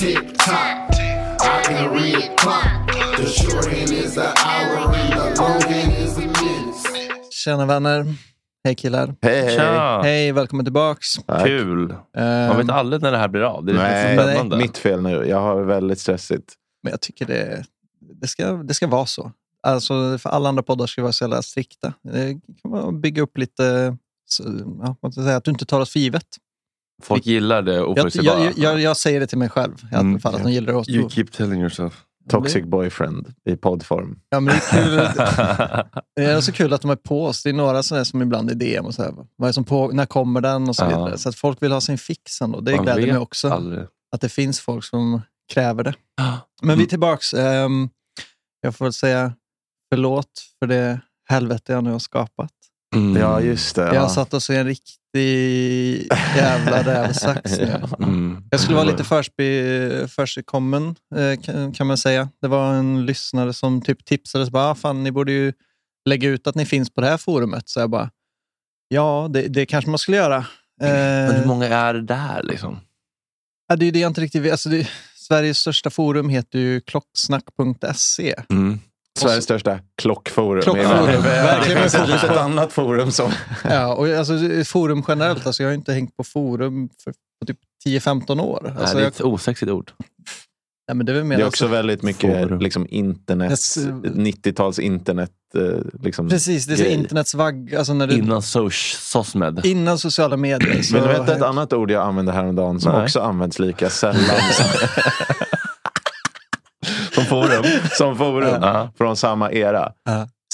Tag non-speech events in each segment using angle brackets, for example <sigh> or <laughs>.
Tick tock, I can read clock. The short hand is the hour and the long hand is the minutes. Tjena vänner. Hej killar. Hej, hej. Tja! Hej, välkommen tillbaks. Tack. Kul! Man vet Ehm, aldrig när det här blir av. Det är Nej, lite spännande. mitt fel nu. Jag har väldigt stressigt. Men jag tycker det, det, ska, det ska vara så. Alltså, för alla andra poddar ska vara så jävla strikta. Det kan man bygga upp lite, så, ja, vad ska jag säga, att du inte tar oss för givet. Folk gillar det Jag, oförutsägbara. jag, jag, jag säger det till mig själv i alla Mm. fall, att de gillar oss. You keep telling yourself. Toxic boyfriend i poddform. Ja, men det, är kul, <laughs> det är så kul att de är på oss. Det är några sådana som ibland är DM och så här, vad är som på, när kommer den och så Ja. vidare. Så att folk vill ha sin fix ändå. Det gläder mig också. aldrig. att det finns folk som kräver det. <gasps> Men vi är tillbaks. Ehm, jag får väl säga förlåt för det helvete jag nu har skapat. Mm. Ja, just det. Jag har Ja. satt oss i en riktig jävla rävsax nu. <laughs> Mm. Jag skulle vara lite förspe- försigkommen eh, kan- man säga. Det var en lyssnare som typ tipsade. Så bara, ah, fan, ni borde ju lägga ut att ni finns på det här forumet. Så jag bara, ja, det, det kanske man skulle göra. Men hur Eh, många är det där liksom? ja, det är det jag inte riktigt vet. Alltså, det, Sveriges största forum heter ju klocksnack.se. Mm. Sveriges största klockforum. Klockforum. Det Verkligen <laughs> ett annat forum som... Ja, och alltså, forum generellt. Alltså, jag har inte hängt på forum för, på typ 10-15 år. Nej, Alltså, det är jag, ett osexigt ord. nej, men det är Det är alltså, också väldigt mycket Forum. liksom, internet, Yes. 90-tals internet. eh, Liksom, Precis, det är grej. internets vagg. Alltså, när du, Innan SOSMED. innan sociala medier. Så, Men du vet ett annat ord jag använde häromdagen som Nej. också används lika sällan Som <laughs> forum. Som forum Ja. från samma era.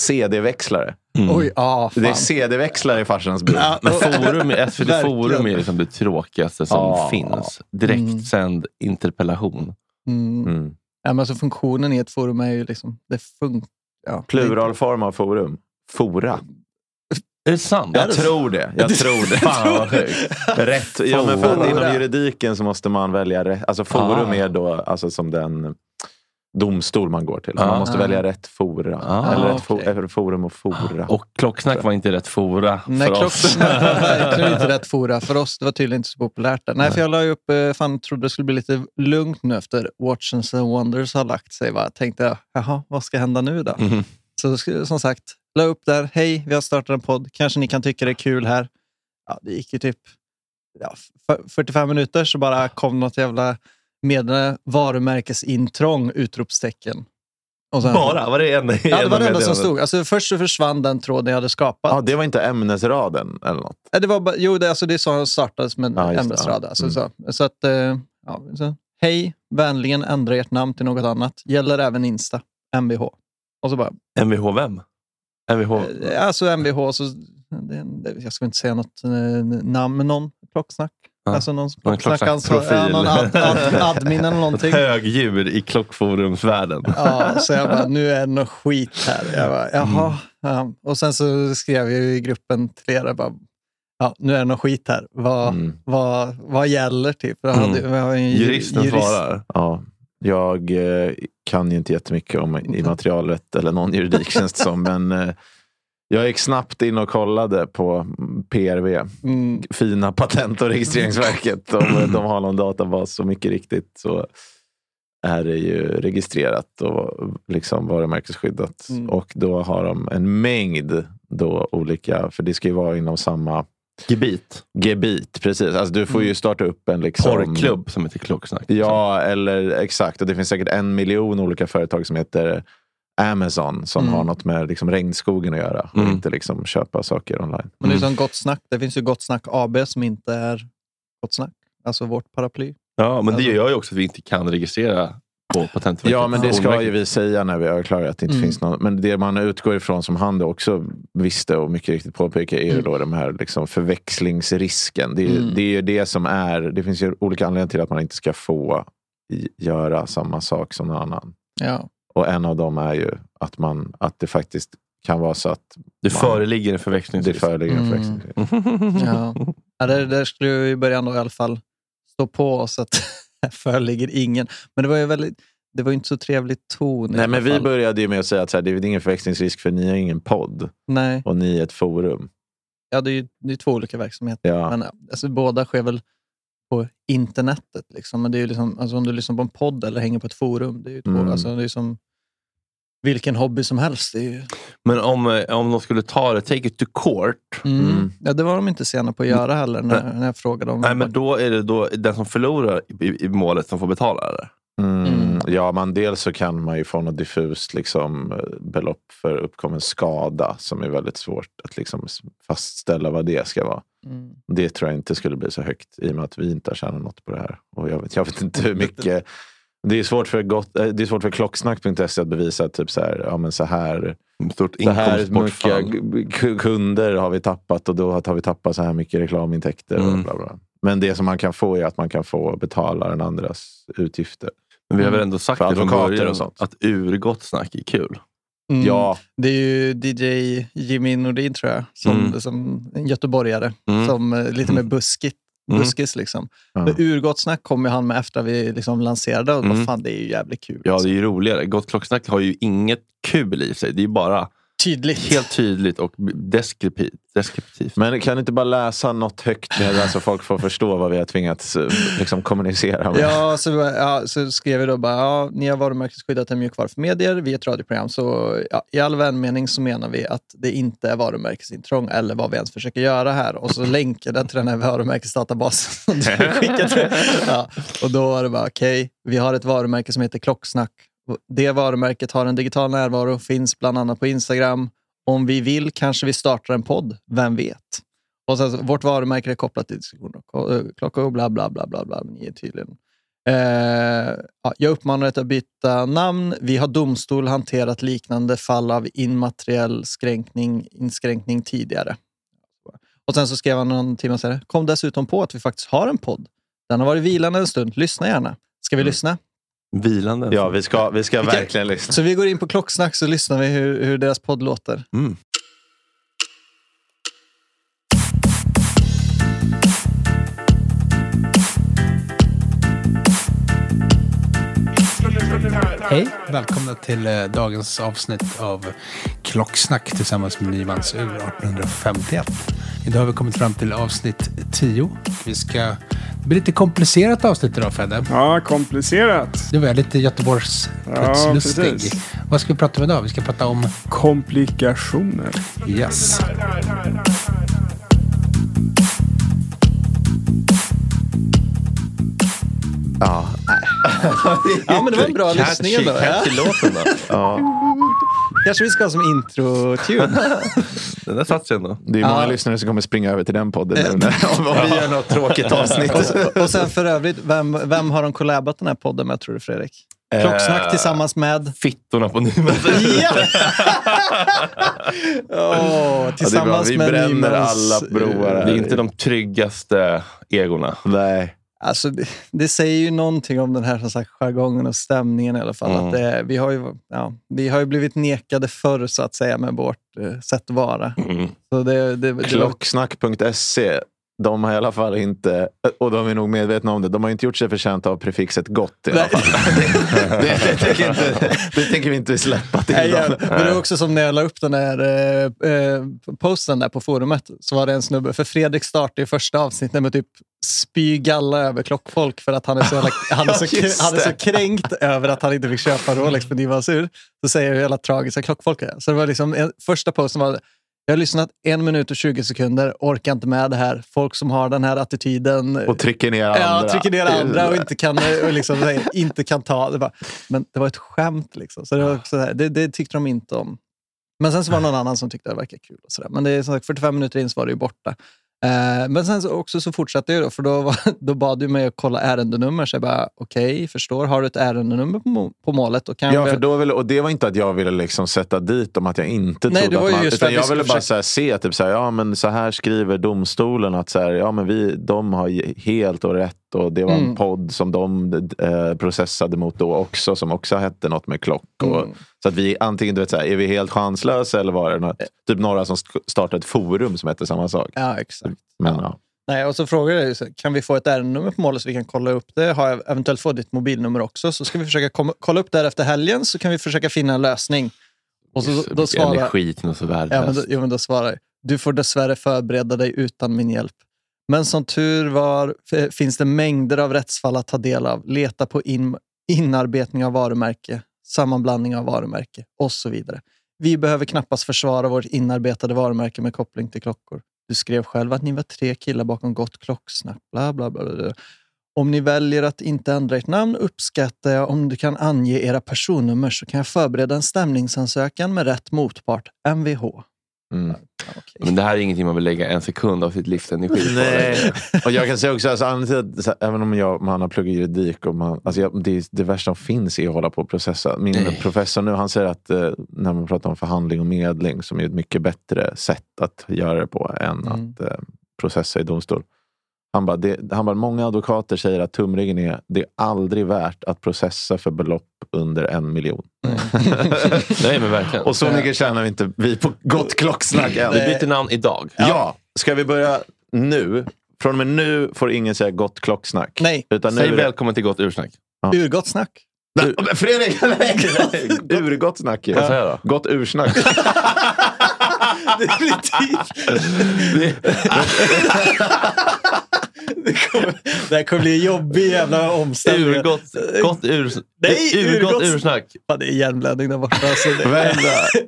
CD-växlare. Mm. Oj, fan. Det är CD-växlare i farsans bil. Ja, Men forum, SVT Verkligen. Forum är liksom det tråkigaste som Ja. finns. Direktsänd interpellation. Mm. Mm. Ja, men alltså, funktionen i ett forum är ju liksom... Det funkar. Ja, Pluralform av forum. Fora. Är det sant? Jag tror det. Jag tror det. <laughs> Fan vad sjukt. Rätt. Ja, men för att inom juridiken så måste man välja rätt. Alltså forum Ah. är då alltså som den domstol man går till. Ah. Man måste välja rätt fora. Ah, Eller rätt fo- okej. eller forum och fora. Och klocksnack var inte rätt fora Nej, för oss. klockan <laughs> var verkligen inte <laughs> rätt fora för oss. Det var tydligen inte så populärt. Där. Nej, för jag la ju upp, eh, fan trodde det skulle bli lite lugnt nu efter Watchens and Wonders har lagt sig. Va? Tänkte jag, jaha, vad ska hända nu då? Mhm. Så som sagt, la upp där. Hej, vi har startat en podd. Kanske ni kan tycka det är kul här. Ja, det gick ju typ ja, f- 45 minuter så bara kom något jävla meddelande. Varumärkesintrång! Utropstecken. Och sen- Bara? Var det en, Ja, det var det enda som <laughs> stod. Alltså, först så försvann den tråden jag hade skapat. Ja, det var inte ämnesraden eller något. Det var jo, det, alltså, det är så den startades med det, ämnesrad. ja. Alltså, Mm. så, så att, eh, ja, så, hej, vänligen ändra ert namn till något annat. Gäller även Insta, Mvh. Och så bara, Mvh vem? Mvh? eh, alltså Mvh, så, det, det, jag ska inte säga något eh, namn, men någon klocksnack. Ja, Alltså någon någon ja, någon ad, ad, admin eller <laughs> Ett någonting. högdjur i klockforumsvärlden. Ja, så jag bara, nu är det något skit här. Jag bara, jaha. Mm. Ja. Och sen så skrev jag i gruppen till er, bara, ja, nu är det något skit här. Vad, Mm. vad, vad gäller? Typ? Jag Mm. hade, jag har en ju- Juristen jurist- svarar. Ja, jag eh, kan ju inte jättemycket om immaterialrätt eller någon juridik känns det som. Men eh, jag gick snabbt in och kollade på PRV. Mm, Fina Patent och registreringsverket. Om de har någon databas så mycket riktigt så är det ju registrerat och liksom varumärkesskyddat. Mm. Och då har de en mängd då olika, för det ska ju vara inom samma Gebit. gebit. Precis. Alltså, du får Mm. ju starta upp en liksom, Porrklubb som heter Klocksnack. Ja, eller exakt. Och det finns säkert en miljon olika företag som heter Amazon som Mm. har något med liksom regnskogen att göra och Mm. inte liksom köpa saker online. men det är Mm. som Gott Snack. Det finns ju Gott Snack AB som inte är Gott Snack. Alltså vårt paraply. Ja, men det Alltså- gör ju också att vi inte kan registrera på Patentverket. Ja, men det ska ju vi säga när vi överklagar att det inte Mm. finns någon. Men det man utgår ifrån som han då också visste och mycket riktigt påpekar är ju Mm. då de här liksom förväxlingsrisken. Det är, ju- Mm. det är ju det som är, det finns ju olika anledningar till att man inte ska få göra samma sak som någon annan. Ja. Och en av dem är ju att, man, att det faktiskt kan vara så att Det man- föreligger en det förväxlingsrisk. föreligger en Mm. förväxlingsrisk. <laughs> Ja. Ja, där, där skulle jag i början då i alla fall stå på oss att här <laughs> föreligger ingen. Men det var ju väldigt, det var inte så trevlig ton. Nej, men vi började ju med att säga att så här, det är ingen förväxlingsrisk för ni har ingen podd Nej, och ni är ett forum. ja, det är ju det är två olika verksamheter. Ja. Men, alltså, båda sker väl på internetet. Liksom. Men det är ju liksom, alltså, om du lyssnar på en podd eller hänger på ett forum, det är ju två, Mm. alltså, det är som vilken hobby som helst. Det är ju, Men om, eh, om de skulle ta det, take it to court. mm. Mm. Ja, det var de inte sena på att göra heller när, när jag frågade dem. Nej, men då är det då den som förlorar i, i målet som får betala det. Mm. Ja, man, dels så kan man ju få något diffust liksom, eh, belopp för uppkommen skada som är väldigt svårt att liksom fastställa vad det ska vara. Mm. Det tror jag inte skulle bli så högt i och med att vi inte har tjänat något på det här. Och jag, vet, jag vet inte hur mycket. Det är svårt för, gott, eh, det är svårt för klocksnack.se att bevisa typ så här, ja, men så här, Stort så här mycket kunder har vi tappat och då har vi tappat så här mycket reklamintäkter. Och Mm. bla bla. Men det som man kan få är att man kan få betala den andras utgifter. Men vi har väl ändå sagt För det från början och sånt. att urgott snack är kul. Mm. Ja, Det är ju DJ Jimmy Nordin tror jag, som, Mm. som en göteborgare. Mm. Som eh, lite mer Mm. buskigt. Mm. Buskis liksom. Ja. Men Urgott snack kom ju han med efter vi liksom lanserade och Mm. vad fan, det är ju jävligt kul. Ja, alltså. det är ju roligare. Gott klocksnack har ju inget kul i sig. Det är ju bara Tydligt. helt tydligt och deskriptivt. deskriptivt. Men kan du inte bara läsa något högt med så folk får förstå vad vi har tvingats eh, liksom, kommunicera med? Ja så, ja, så skrev vi då bara, ja, ni har varumärkesskyddat en mjukvara för medier, vi är ett radioprogram. Så ja, i all vänmening så menar vi att det inte är varumärkesintrång eller vad vi ens försöker göra här. Och så <laughs> länkade jag till den här varumärkesdatabasen. <laughs> ja, och då var det bara, okej, vi har ett varumärke som heter Klocksnack. Det varumärket har en digital närvaro, finns bland annat på Instagram. Om vi vill kanske vi startar en podd, vem vet? Och sen, så, vårt varumärke är kopplat till diskussioner och klockor och bla bla bla bla. bla ni är tydligen. Eh, ja, jag uppmanar att byta namn. Vi har domstol hanterat liknande fall av immateriell skränkning, inskränkning tidigare. Och sen så skrev han någon timme senare, kom dessutom på att vi faktiskt har en podd. Den har varit vilande en stund. Lyssna gärna. Ska vi Mm. lyssna? Vilande. Ja, vi ska, vi ska Vilka- verkligen lyssna. Så vi går in på Klocksnack så lyssnar vi hur, hur deras podd låter. Mm. Hej! Välkomna till eh, dagens avsnitt av Klocksnack tillsammans med Nymans ur 1851. Idag har vi kommit fram till avsnitt 10. Vi ska... Det blir lite komplicerat avsnitt idag Fedde. Ja, komplicerat. Det var lite Göteborgs Ja, precis. Vad ska vi prata om idag? Vi ska prata om... Komplikationer. Yes. Ja, Ja, men det var en bra lyssning ändå. Catchy låten då. ja. Kanske vi ska ha som intro-tune. <laughs> Den där satt sig ändå. Det är många Ja. lyssnare som kommer springa över till den podden nu. när- Om om vi gör något tråkigt <laughs> avsnitt. och, och sen för övrigt, vem, vem har de collabat den här podden med tror du Fredrik? Klocksnack Eh, tillsammans med... Fittorna på Nyman. <laughs> Ja! Ja, tillsammans det är bra. Vi med bränner Nymans, alla broar här. Det är inte de tryggaste egorna. Nej. Alltså, det, det säger ju någonting om den här som sagt, jargongen och stämningen i alla fall. Mm. Att det, vi, har ju, ja, vi har ju blivit nekade förr så att säga med vårt eh, sätt att vara. Mm. Så det, det, Klocksnack.se. De har i alla fall inte, och de är nog medvetna om det, de har inte gjort sig förtjänta av prefixet gott i alla fall. <laughs> det, det, <laughs> det, tänker inte, det tänker vi inte släppa till Nej, dem. men det var också som när jag la upp den där eh, eh, posten där på forumet. Så var det en snubbe, för Fredrik startade ju första avsnittet med typ spy galla över klockfolk för att han är så, jävla, <laughs> han är så, han är så kränkt över att han inte fick köpa Rolex på Nivans ur. Så säger jag hur jävla tragiska klockfolk är. Så det var liksom, första posten var jag har lyssnat en minut och 20 sekunder, orkar inte med det här. Folk som har den här attityden. Och trycker ner andra. Ja, trycker ner andra och inte kan, <laughs> och liksom, inte kan ta. Det var, men det var ett skämt. Liksom. Så det, var också, det, det tyckte de inte om. Men sen så var det någon annan som tyckte det verkade kul. Och så där. Men det är som sagt 45 minuter in så var det ju borta. Eh, men sen så också så fortsatte jag då, för då, var, <laughs> då bad du mig att kolla ärendenummer. Så jag bara, okej, förstår. Har du ett ärendenummer på, må- på målet? Då kan Ja, vi- för då ville, och det var inte att jag ville liksom sätta dit dem, att jag inte Nej, trodde att man... Utan jag ville bara försöka- se, typ så här, ja men så här skriver domstolen att så här, ja, men vi, de har helt och rätt och det var en Mm. podd som de eh, processade mot då också, som också hette något med klock. Och, Mm. Så att vi antingen, du vet, så här, är vi helt chanslösa eller var det något, typ några som startade ett forum som hette samma sak. Ja, exakt. Men, Ja. ja. Nej, och så frågade jag, kan vi få ett ärendenummer på målet så vi kan kolla upp det? Har jag eventuellt fått ditt mobilnummer också? Så ska vi försöka komma, kolla upp det här efter helgen så kan vi försöka finna en lösning. Och så, då Mycket svarar, energi till något så ja, men värdelöst. då, ja, men då svarar jag, du får dessvärre förbereda dig utan min hjälp. Men som tur var eh, finns det mängder av rättsfall att ta del av. Leta på in, inarbetning av varumärke, sammanblandning av varumärke och så vidare. Vi behöver knappast försvara vårt inarbetade varumärke med koppling till klockor. Du skrev själv att ni var tre killar bakom gott klocksnack. Bla, bla, bla, bla. Om ni väljer att inte ändra ert namn uppskattar jag om du kan ange era personnummer så kan jag förbereda en stämningsansökan med rätt motpart, Mvh. Mm. Ja, okej. Men det här är ingenting man vill lägga en sekund av sitt livs energi på. Nej. Och jag kan säga också, alltså, anledningen till att, så här, även om jag, man har pluggat juridik, och man, alltså, jag, det, det värsta som finns är att hålla på och processa. Min Nej. professor nu, han säger att eh, när man pratar om förhandling och medling, som är ett mycket bättre sätt att göra det på än Mm. att eh, processa i domstol. Han bara, det, han bara, många advokater säger att tumregeln är det är aldrig värt att processa för belopp under en miljon. <laughs> Nej, men verkligen. Och så mycket tjänar vi inte vi på gott klocksnack än. Vi byter namn idag. Ja, ska vi börja nu? Från och med nu får ingen säga gott klocksnack. Nej, Utan nu Säg är det... välkommen till Gott Ursnack. urgott snack. <laughs> Nej, Fredrik! Urgott snack. ju. Vad säger jag då? Gott ursnack. <laughs> Det kommer, det här kommer bli en jobbig jävla omställning. Urgott, gott ur, Nej, urgott urgott- ursnack. Fan, det är hjärnblödning där borta. Alltså, det, <laughs> vänta,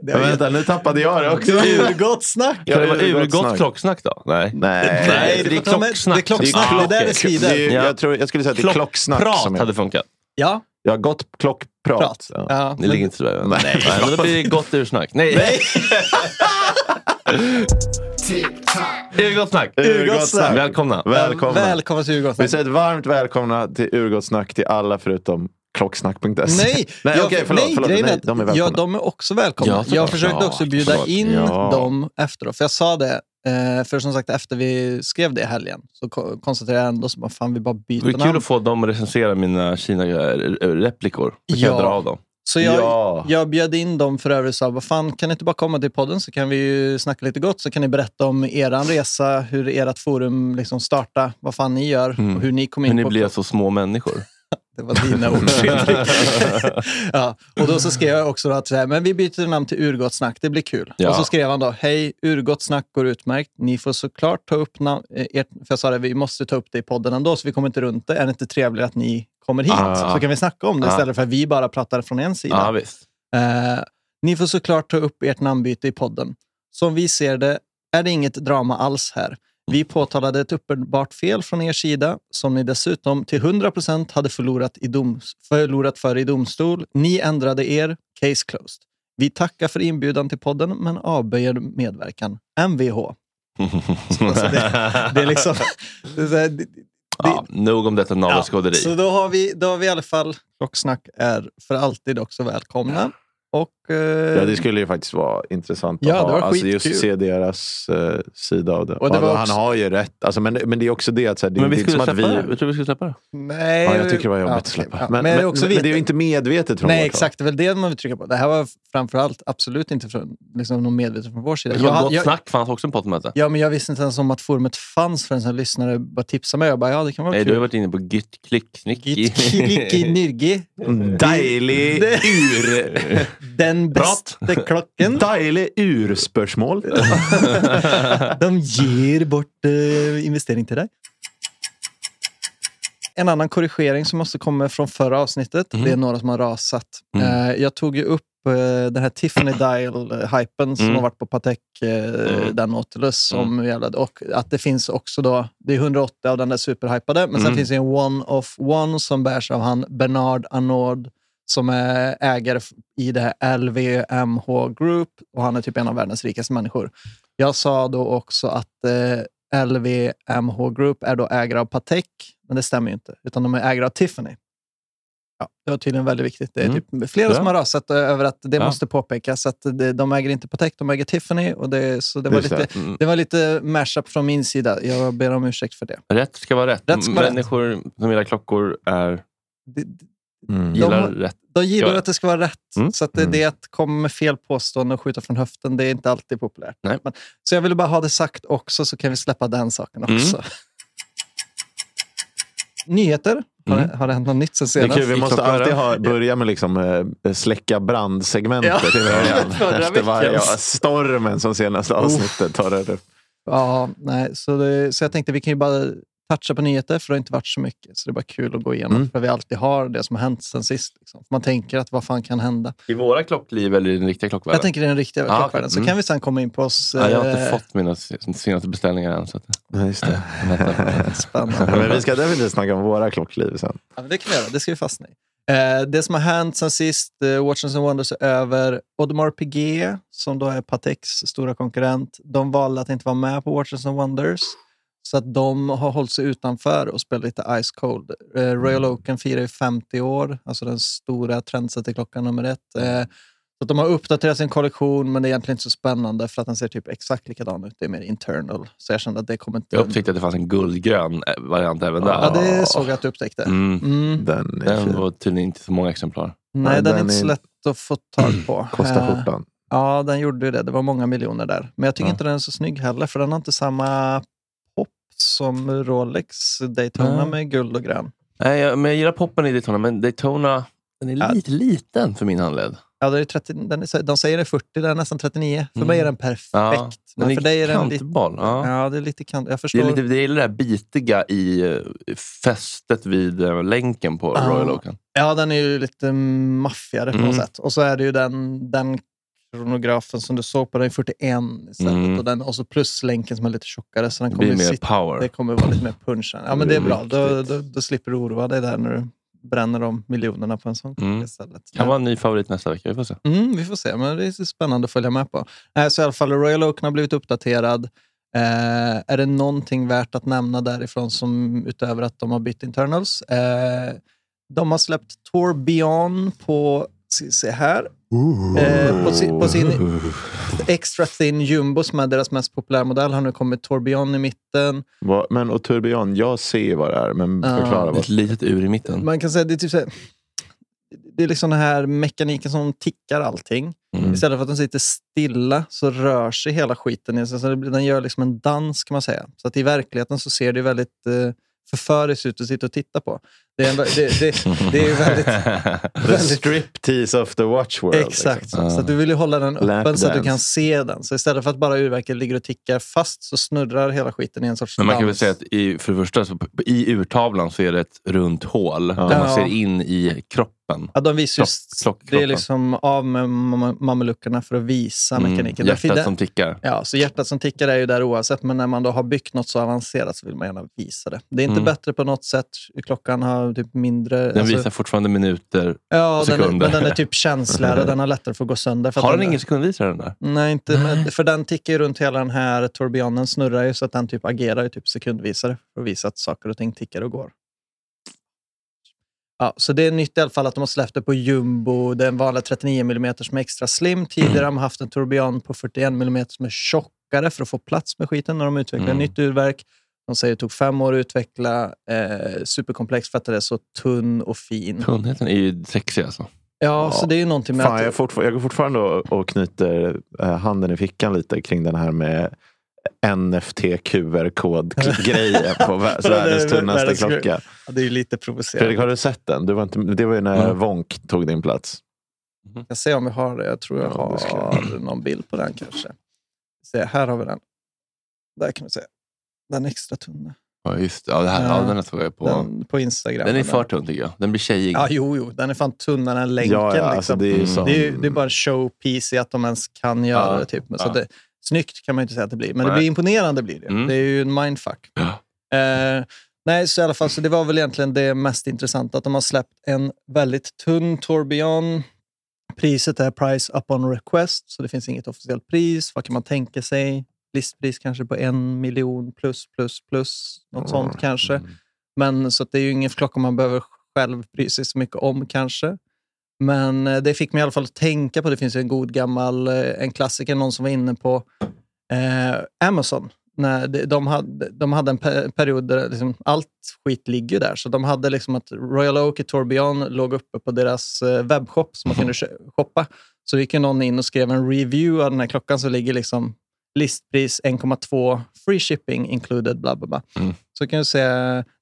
det är vänta, nu tappade jag det också. Urgott snack. Kan det vara urgott urgott snack. klocksnack då? Nej. Nej, Nej, det är ta med- klocksnack. Det är klocksnack. Det är Det där är Det svider. är, Ja. jag, tror, jag skulle säga att det är klocksnack. Som Prat är, hade funkat. Ja, ja, gott klockprat. prat. Ja. Ja, Det men- ligger inte sådär. Nej. Nej, men då blir det gott ursnack. Nej, Nej. <laughs> Tick-tock. urgott snack. Urgott snack. Välkomna. Välkomna. Välkomna till Urgott Vi säger ett varmt välkomna till Urgott snack till alla förutom klocksnack.se. Nej, <laughs> nej jag- okej, förlåt. nej, förlåt. Nej, att- de är välkomna. Ja, de är också välkomna. Ja, jag försökte Ja, också bjuda förlåt. in Ja. dem efteråt. För jag sa det, eh, för som sagt efter vi skrev det i helgen så ko- konstaterade jag ändå att fan vi bara byter Det är kul namn. att få dem att recensera mina Kina-replikor. Så kan Ja. jag dra av dem. Så jag, Ja. jag bjöd in dem för övrigt och sa, vad fan, kan ni inte bara komma till podden så kan vi ju snacka lite gott. Så kan ni berätta om er resa, hur ert forum liksom startade, vad fan ni gör Mm. och hur ni kom in Hur ni på blir så små människor. Det var dina ord, ja, och då så skrev jag också att så här, men vi byter namn till Urgott snack, det blir kul. Ja. Och så skrev han då, hej, Urgott snack går utmärkt. Ni får såklart ta upp namn, eh, ert, för jag sa det, vi måste ta upp det i podden ändå, så vi kommer inte runt det. Är det inte trevligt att ni kommer hit? Ah. Så kan vi snacka om det Ah. istället för att vi bara pratar från en sida. Visst. Eh, ni får såklart ta upp ert namnbyte i podden. Som vi ser det är det inget drama alls här. Vi påtalade ett uppenbart fel från er sida som ni dessutom till 100% hade förlorat, i dom, förlorat för i domstol. Ni ändrade er. Case closed. Vi tackar för inbjudan till podden men avböjer medverkan. Mvh. Alltså det, det är liksom... Det det, Ja, nog om detta navelskåderi. så då har, vi, då har vi i alla fall Klocksnack är för alltid också välkomna. Och, Ja, det skulle ju faktiskt vara intressant att Ja, ha. Alltså just se deras eh, sida av det. Och det Ja, var Han också- har ju rätt. Alltså, men, men det är också det att så här, det, men vi är inte skulle som att släppa vi... det. Jag tror vi skulle släppa det. Nej, Ja, jag tycker det var jobbigt ja, att släppa. ja. Men, Men, men, också men, det är ju inte medvetet från Nej, vårt exakt. Det är väl det man vill trycka på. Det här var framförallt absolut inte från, liksom, någon medveten från vår sida. Det Jag, var Gott jag, snack fanns också en poddmöte. ja, men jag visste inte ens om att forumet fanns förrän en lyssnare bara tipsade mig. Jag bara, ja, det kan vara Nej, du har kul. varit inne på Git klick snick. Git, Kiliki, Nirgi. <laughs> Dejlig ur... <laughs> Den bästa klockan. <laughs> Dejlig urspörsmål. <laughs> De ger bort eh, investering till dig. En annan korrigering som måste komma från förra avsnittet. Mhm. Det är några som har rasat. Mm. Eh, jag tog ju upp eh, den här Tiffany Dial-hypen som Mm. har varit på Patek, eh, Mm. den Nautilus. Som jävla, och att det finns också då, det är 180 av den där superhypade, men sen Mm. finns det en One of One som bärs av han Bernard Arnaud som är ägare i det här LVMH Group och han är typ en av världens rikaste människor. Jag sa då också att eh, LVMH Group är då ägare av Patek, men det stämmer ju inte. Utan de är ägare av Tiffany. Ja, det var tydligen väldigt viktigt. Det är Mm. typ flera Ja. som har rasat över att det Ja. måste påpekas. Att det, de äger inte Patek, de äger Tiffany. Och det, så det, var Just lite, Mm. det var lite mashup från min sida. Jag ber om ursäkt för det. Rätt ska vara rätt. Rätt ska vara rätt. Människor som gillar klockor är, det Mm. gillar har- rätt. de gillar Ja. att det ska vara rätt. Mm. Så att det, Mm. det att komma med fel påstående och skjuta från höften, det är inte alltid populärt. Nej. Men, så jag ville bara ha det sagt också, så kan vi släppa den saken Mm. också. Nyheter? Har, Mm. det, har det hänt något nytt sen Det är senast? kul, vi måste alltid ha, börja med liksom, eh, släcka brandsegmentet Ja, i början. <laughs> Efter varje ja, stormen som senaste avsnittet tar det upp. Ja, nej, så, det, så jag tänkte vi kan ju bara toucha på nyheter, för det har inte varit så mycket. Så det är bara kul att gå igenom, Mm. för vi alltid har det som har hänt sen sist. Liksom. Man tänker att vad fan kan hända? I våra klockliv eller i den riktiga klockvärlden? Jag tänker i den riktiga Ja, klockvärlden. Så mm. kan vi sen komma in på oss. ja, jag har inte eh, fått mina senaste beställningar än. Så att, Ja, just det. <laughs> Spännande. Men vi ska definitivt snacka om våra klockliv sen. Ja, men det kan vi göra. Det ska vi fastna i. Eh, det som har hänt sen sist, eh, Watches and Wonders är över. Audemars Piguet, som då är Pateks stora konkurrent, de valde att inte vara med på Watches and Wonders. Så att de har hållit sig utanför och spelat lite Ice Cold. Eh, Royal Oaken firar ju 50 år, alltså den stora trendsetterklockan nummer ett. Eh, så att de har uppdaterat sin kollektion, men det är egentligen inte så spännande för att den ser typ exakt likadan ut. Det är mer internal. Så jag kände att det kommer inte... Jag upptäckte att det fanns en guldgrön eh, variant även där. Ja, det såg jag att du upptäckte. Mm. Mm. Den är Den var tydligen inte så många exemplar. Nej, Ja, den är den inte så är- lätt att få tag på. <clears throat> Kostar Eh, skjortan. Ja, den gjorde ju det. Det var många miljoner där. Men jag tycker Ja. inte den är så snygg heller, för den har inte samma som Rolex Daytona Ja. med guld och grön. Nej, jag, men jag gillar poppen i Daytona, men Daytona den är Ja. lite liten för min handled. Ja, det är 30, den är, de säger det är 40, den är nästan 39. För Mm. mig är den perfekt. Ja, men för dig är den lite... Ja. Ja, det är lite kant. Jag Det förstår. är, lite, det är det där bitiga i eh, fästet vid eh, länken på Ja. Royal Oaken. Ja, den är ju lite maffigare på något Mm. sätt. Och så är det ju den, den kronografen som du såg på, den är 41 istället. Mm. Och, den, och så plus länken som är lite tjockare. Så den Det kommer blir ju mer sitta power. Det kommer vara lite mer punch. Ja, men det är bra. Då, då, då slipper du oroa dig där när du bränner de miljonerna på en sån Mm. istället. Kan vara en ny favorit nästa vecka. Vi får se. Mm, vi får se, men det är spännande att följa med på. Eh, så i alla fall, Royal Oak har blivit uppdaterad. Eh, är det någonting värt att nämna därifrån som utöver att de har bytt internals? Eh, de har släppt Tour Beyond på, ska se här, eh, på, sin, på sin Extra Thin Jumbo som är deras mest populära modell har nu kommit Tour Beyond i mitten. Vad- Men och tourbillon, jag ser vad det är, men förklara vad Ett litet ur i mitten. Man kan säga det är typ så här, det är liksom den här mekaniken som tickar allting. Mm. Istället för att den sitter stilla så rör sig hela skiten. Så det blir- den gör liksom en dans kan man säga. Så att i verkligheten så ser det väldigt eh, förföriskt ut att sitta och titta på. Det är, en, det, det, det är ju väldigt... <laughs> The väldigt striptease of the watch world. Exakt. Liksom. Så att du vill ju hålla den öppen så att du kan se den. Så istället för att bara urverket ligger och tickar fast så snurrar hela skiten i en sorts Men man kan väl säga att i, för det första, så, i urtavlan så är det ett runt hål där man Ja. ser in i kroppen. Ja, de visar ju, Klock- det är liksom av med mam- mameluckerna för att visa Mm, mekaniken. Hjärtat som tickar. Ja, så hjärtat som tickar är ju där oavsett, men när man då har byggt något så avancerat så vill man gärna visa det. Det är inte Mm. bättre på något sätt. Klockan har typ mindre... Den alltså- visar fortfarande minuter. ja, den är, sekunder. men den är typ känsligare. <laughs> den har lättare för att gå sönder. För Har den den ingen sekundvisare den där? Nej, inte, men, för den tickar ju runt hela den här tourbillionen, snurrar ju så att den typ agerar i typ sekundvisare för att visa att saker och ting tickar och går. Ja, så det är nytt i alla fall att de har släppt det på jumbo, den vanliga 39 mm som är extra slim. Tidigare har de haft en tourbillon på 41 mm som är tjockare för att få plats med skiten när de utvecklar Mm. nytt urverk. De säger att det tog fem år att utveckla, eh, superkomplex för att det är så tunn och fin. Tunnheten är ju sexig alltså. Ja, så det är ju någonting med Fan, att... jag, fortfar- jag går fortfarande och, och knyter eh, handen i fickan lite kring den här med NFT QR-kod-grejen på <laughs> världens tunnaste klocka. Ja, det är ju lite provocerande. Fredrik, har du sett den? Du var inte, det var ju när Mm. Wonk tog din plats. Jag ska se om vi har det. Jag tror jag Ja, har någon bild på den kanske. Se, här har vi den. Där kan vi se. Den extra tunna. Ja, just det. Ja, det här, ja. Ja. den såg jag på. Den på Instagram. Den är för tunn tycker jag. Den blir tjejig. Ja, jo, jo. Den är fan tunnare än länken. ja, ja, liksom. alltså, det är ju Mm. som, det, är, det är bara en showpiece i att de ens kan göra Ja, det. Typ. Men ja. Så det, snyggt kan man inte säga att det blir, men det Nej. blir imponerande. blir det. Mm. Det är ju en mindfuck. Ja. Eh, nej, så i alla fall, så det var väl egentligen det mest intressanta, att de har släppt en väldigt tunn tourbillon. Priset är price upon request, så det finns inget officiellt pris. Vad kan man tänka sig? listpris kanske på en miljon plus, plus, plus. Något sånt kanske. Men så det är ju ingen klocka man behöver själv bry sig så mycket om kanske. Men eh, det fick mig i alla fall att tänka på, det finns en god gammal, eh, en klassiker, någon som var inne på eh, Amazon. När de, de, hade, de hade en pe- period där liksom allt skit ligger där. Så de hade liksom att Royal Oak i Tourbillon låg uppe på deras eh, webbshop som man kunde shoppa. Så gick någon in och skrev en review av den här klockan så ligger liksom listpris 1,2 free shipping included. Bla, bla, bla. Mm. Så kan du se,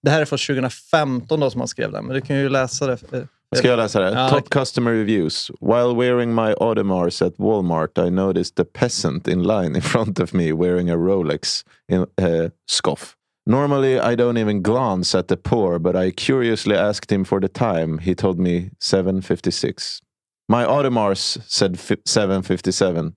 det här är från 2015 då som han skrev det, men du kan ju läsa det. Ska jag läsa det? Ja, Top det- customer reviews. While wearing my Audemars at Walmart I noticed a peasant in line in front of me wearing a Rolex in uh, scoff. Normally I don't even glance at the poor but I curiously asked him for the time. He told me 7.56. My Audemars said 7.57.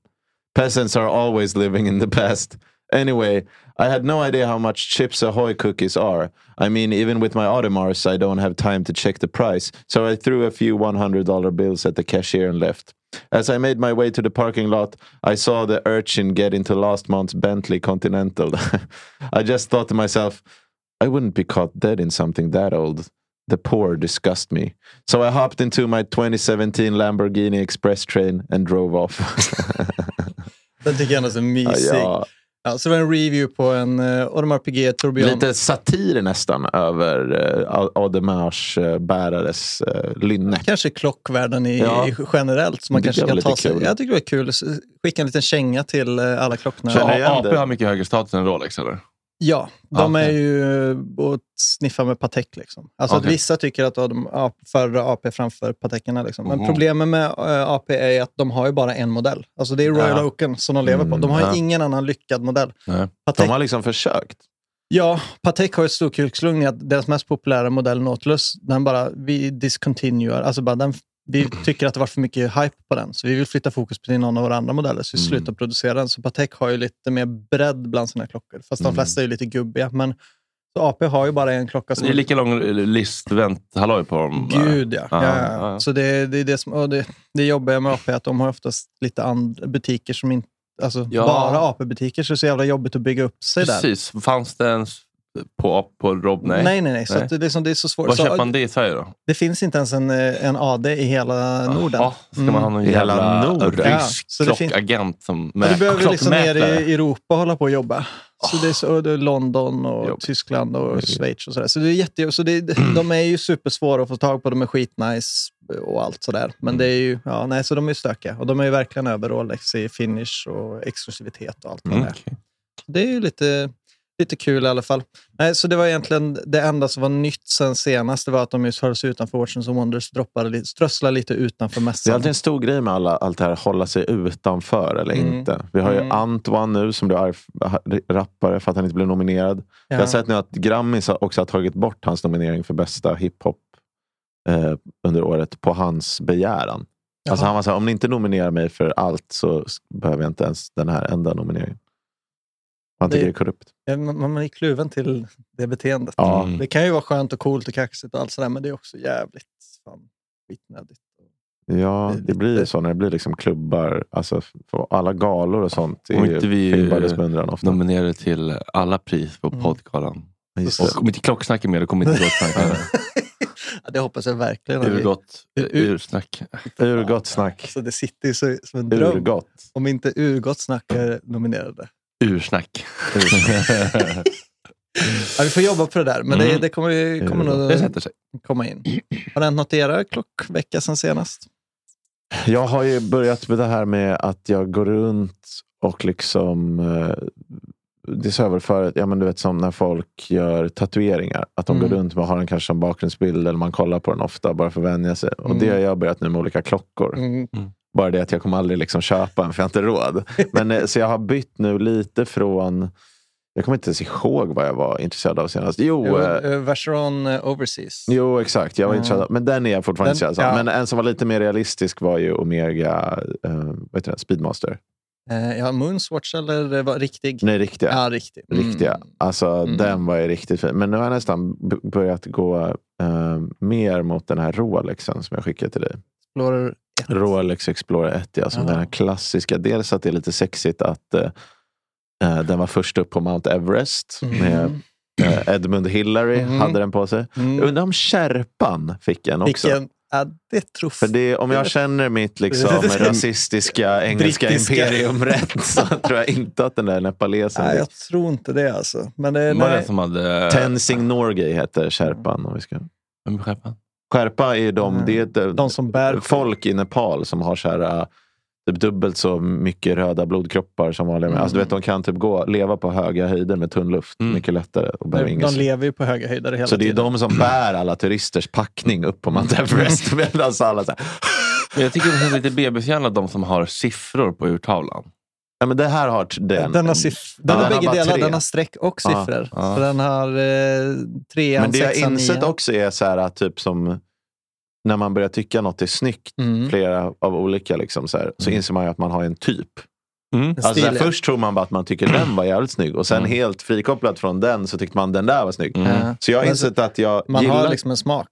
Peasants are always living in the past. Anyway, I had no idea how much Chips Ahoy cookies are. I mean, even with my Audemars, I don't have time to check the price, so I threw a few $100 bills at the cashier and left. As I made my way to the parking lot, I saw the urchin get into last month's Bentley Continental. <laughs> I just thought to myself, I wouldn't be caught dead in something that old. The poor disgust me. So I hopped into my 2017 Lamborghini Express train and drove off. <laughs> Den tycker jag ändå är så mysig. ja, Ja, så det var en review på en uh, Audemars Piguet Tourbillon. Lite satir nästan över uh, Audemars uh, bärares uh, lynne. Kanske klockvärlden i, Ja. i generellt. Så man Det kanske kan jag ta sig. kul. Jag tycker det var kul. Skicka en liten känga till eh, alla klockorna. Känner Ja, igen AP det. har mycket högre status än Rolex eller? Ja, de Okej. är ju eh, att sniffa med Patek. Liksom. Alltså Okej. vissa tycker att de föredrar AP framför Patekerna. Liksom. Men Mhm. problemet med eh, AP är att de har ju bara en modell. Alltså det är Royal Ja. Oaken som de lever på. Mm, De har ju ja. ingen annan lyckad modell. Patek, De har liksom försökt. Ja, Patek har ett storkukslugn i att deras mest populära modell Nautilus, den bara, vi discontinuar. Alltså bara den, vi tycker att det var för mycket hype på den, så vi vill flytta fokus till någon av våra andra modeller, så vi Mm. slutar producera den. Så Patek har ju lite mer bredd bland sina klockor, fast de Mm. flesta är ju lite gubbiga. Men så AP har ju bara en klocka som... Det är lika lång listvänt halloj på dem. Gud ja. Ja, ja, ja. ja. Så det, det är det som, och det, det jobbiga med AP är att de har oftast lite andra butiker som inte, alltså Ja. bara AP-butiker, så det är så jävla jobbigt att bygga upp sig där. Precis. Fanns det ens på, på Rob? Nej. Nej, nej, nej. Så Nej. att det, är så, det är så svårt. Var köper man det i Sverige då? Det finns inte ens en, eh, en AD i hela Norden. Jaha, ska Mm. man ha någon hela jävla Norden? Ja, så klockagent som med du behöver liksom ner i Europa och hålla på och jobba. Så det är, så, och det är London och Jobb. Tyskland och Schweiz och sådär. Så det är jätte, så det, <clears throat> de är ju supersvåra att få tag på. De är skitnice och allt sådär. Men det är ju, ja, nej, så de är stökiga. Och de är ju verkligen över Rolex i finish och exklusivitet och allt vad Mm, det är. okej. Det är ju lite, lite kul i alla fall. Nej, så det var egentligen det enda som var nytt sen senast. Det var att de just höll sig utanför Watches and Wonders, strösslade lite utanför Det är mässan. alltid en stor grej med alla, allt det här, hålla sig utanför eller Mm. inte. Vi har ju Mm. Antoine nu som arg, rappare för att han inte blev nominerad. Jag har sett nu att Grammis också har tagit bort hans nominering för bästa hiphop eh, under året på hans begäran. Alltså Jaha. han var så här, om ni inte nominerar mig för allt så behöver jag inte ens den här enda nomineringen. Han tycker Det- det, är korrupt. Man man är kluven till det beteendet. Ja. Mm. Det kan ju vara skönt och coolt och kaxigt och allt sådär, men det är också jävligt fan, skitnödigt. Ja, Det blir ju så när det blir liksom klubbar. Alltså, för alla galor och sånt är inte ju vi, filmades beundran ofta. Nominerade till alla pris på Mm. poddgalan. Och om inte klocksnack är med, då kommer inte <laughs> klocksnack med. Ja, det hoppas jag verkligen. Urgott Ur- ursnack. Urgott snack. Så det sitter ju så, som en dröm. Urgott. Om inte Urgott snack är nominerade. Ursnack. <laughs> Ja, vi får jobba på det där, men det, Mm. det kommer, ju- kommer nog Det sätter sig. komma in. Har det hänt något i era klockvecka sen senast? Jag har ju börjat med det här med att jag går runt och liksom eh, det sa jag väl förut, ja, men du vet som när folk gör tatueringar. Att de Mm. går runt och har den kanske som bakgrundsbild eller man kollar på den ofta bara för att vänja sig. Och Mm. det har jag börjat nu med olika klockor. Mm. Bara det att jag kommer aldrig liksom köpa en för jag har inte råd. Men, eh, så jag har bytt nu lite från jag kommer inte ens ihåg vad jag var intresserad av senast. Jo, Jo, eh, eh, Vacheron Overseas. Jo, exakt. Jag var Mm. intresserad av, men den är jag fortfarande Den- intresserad av. ja. Men en som var lite mer realistisk var ju Omega eh, vad det? Speedmaster. Eh, ja, Moonswatch eller var riktig? Nej, riktiga. Ja, riktig. Mm. riktiga. Alltså, Mm. Den var ju riktigt fin. Men nu har jag nästan börjat gå eh, mer mot den här Rolexen som jag skickade till dig. Explorer 1. Rolex Explorer 1, ja, som Ja. den här klassiska. Dels att det är lite sexigt att eh, Eh, den var först upp på Mount Everest. Mm. Med eh, Edmund Hillary Mm. hade den på sig. Mm. Undrar om Sherpan fick en också. Vilken, ja, det tror För det, om jag känner mitt liksom, <laughs> rasistiska engelska Brittiska. imperium rätt så tror jag inte att den där nepalesen Nej, jag tror inte det alltså. Men det, Var det som hade... Tenzing Norgay heter Sherpan. Om vi ska. Vem är Sherpan? Sherpa är de, Mm. det är eh, De som bär folk i Nepal som har så här, äh, typ dubbelt så mycket röda blodkroppar som vanliga Mm. alltså, du vet, De kan typ gå, leva på höga höjder med tunn luft Mm. mycket lättare. Och behöver de, de lever ju på höga höjder hela så det är tiden. de som <clears throat> bär alla turisters packning upp på Mount Everest. <laughs> Medan alla så här, Men jag tycker det känns lite bebishjärna de som har siffror på urtavlan. Ja, men det här har den. Den har, siff- den Ja, har bägge delar. Den har streck och Ja, siffror. ja. Så den har eh, trean, Men det jag sexan, insett nian. också är så här, att typ som när man börjar tycka något är snyggt, Mm. flera av olika, liksom, så, här, så inser man ju att man har en typ. Mm. Alltså, ja. först tror man bara att man tycker den var jävligt snygg och sen Mm. helt frikopplat från den så tyckte man den där var snygg. Mm. Ja. Så jag har insett att jag Man gillar, har liksom en smak.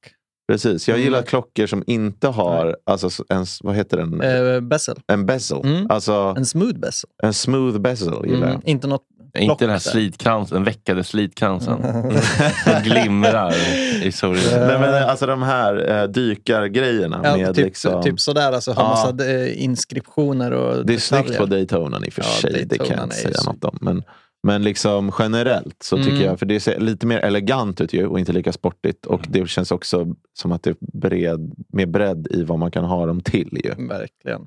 Precis, jag gillar Mm. klockor som inte har alltså, en, vad heter den? Eh, bezel. en bezel. Mm. Alltså En smooth bezel. en smooth bezel gillar Mm. jag. Inte något Inte den här slitkransen, den veckade slitkransen. <laughs> Den glimrar i solen. Nej, men, alltså de här eh, dykargrejerna Ja, med typ, liksom... typ sådär. Alltså, har Ja. massa eh, inskriptioner och Det är snyggt detaljer. på Daytonan i och för Ja, sig. Det kan jag Daytonan inte säga något om. Men, men liksom generellt så tycker Mm. jag, för det ser lite mer elegant ut ju och inte lika sportigt. Och det känns också som att det är bred, mer bredd i vad man kan ha dem till. Ju. Verkligen.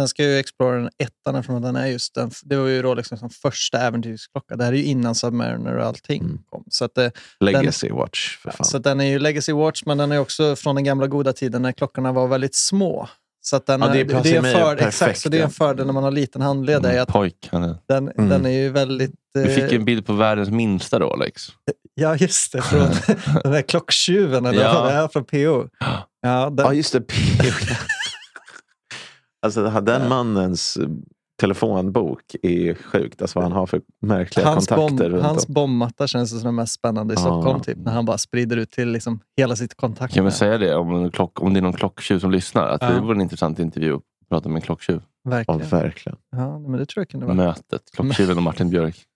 Sen ska ju Explorern ettan eftersom den är just den, det var ju Rolex som första äventyrsklocka. Det här är ju innan Submariner och allting Mm. kom. Så, att, eh, Legacy Watch, för fan. så den är ju Legacy Watch, men den är också från den gamla goda tiden när klockorna var väldigt små. Så att den, Ja, det är det, är för, perfekt, exakt, så det är en fördel när man har liten handled. är att Pojk. Han är. den, Mm. den är ju väldigt... Vi eh, fick ju en bild på världens minsta Rolex. Ja, just det. Från <laughs> den där klocktjuven, eller Ja. vad det är från PO. Ja, den, Ja, just det. <laughs> alltså, den mannens eh, telefonbok är sjukt. Alltså vad han har för märkliga hans, kontakter bomb, runt hans om. bombmatta känns som den mest spännande i Ja. Stockholm. Typ, när han bara sprider ut till liksom hela sitt kontakt. Kan vi säga det om, en klock, om det är någon klocktjuv som lyssnar? Att Ja. Det vore en intressant intervju att prata med en klocktjuv. Ja, Verkligen. verkligen. Ja, men det tror jag kunde vara. Mötet. Klocktjuven och Martin Björk. <laughs>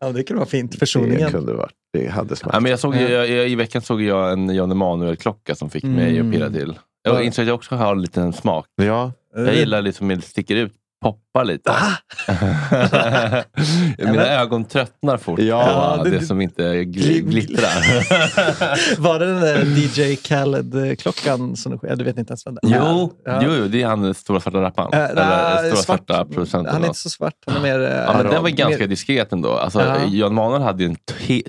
Ja, det kunde vara fint. Det Försoningen. kunde varit. Det hade smält. Ja, men jag såg, Ja. jag, jag, I veckan såg jag en Jan Emanuel-klocka som fick mig Mm. att pirra till. Ja. Jag insåg att jag också har en liten smak. Ja, Jag gillar liksom det sticker ut, poppar lite. <laughs> Mina ögon tröttnar fort Ja, på det- det, som inte gl- glittrar. <laughs> Var det den där DJ Khaled-klockan? Som du, du vet inte ens vem det är? jo, Ja. jo, det är han den stora svarta rapparen. Äh, Eller stora svart. svarta producenten. Han är inte så svart. Han är mer... Ja, men den var ganska mer- diskret ändå. Alltså, Ja. Jan Emanuel hade ju en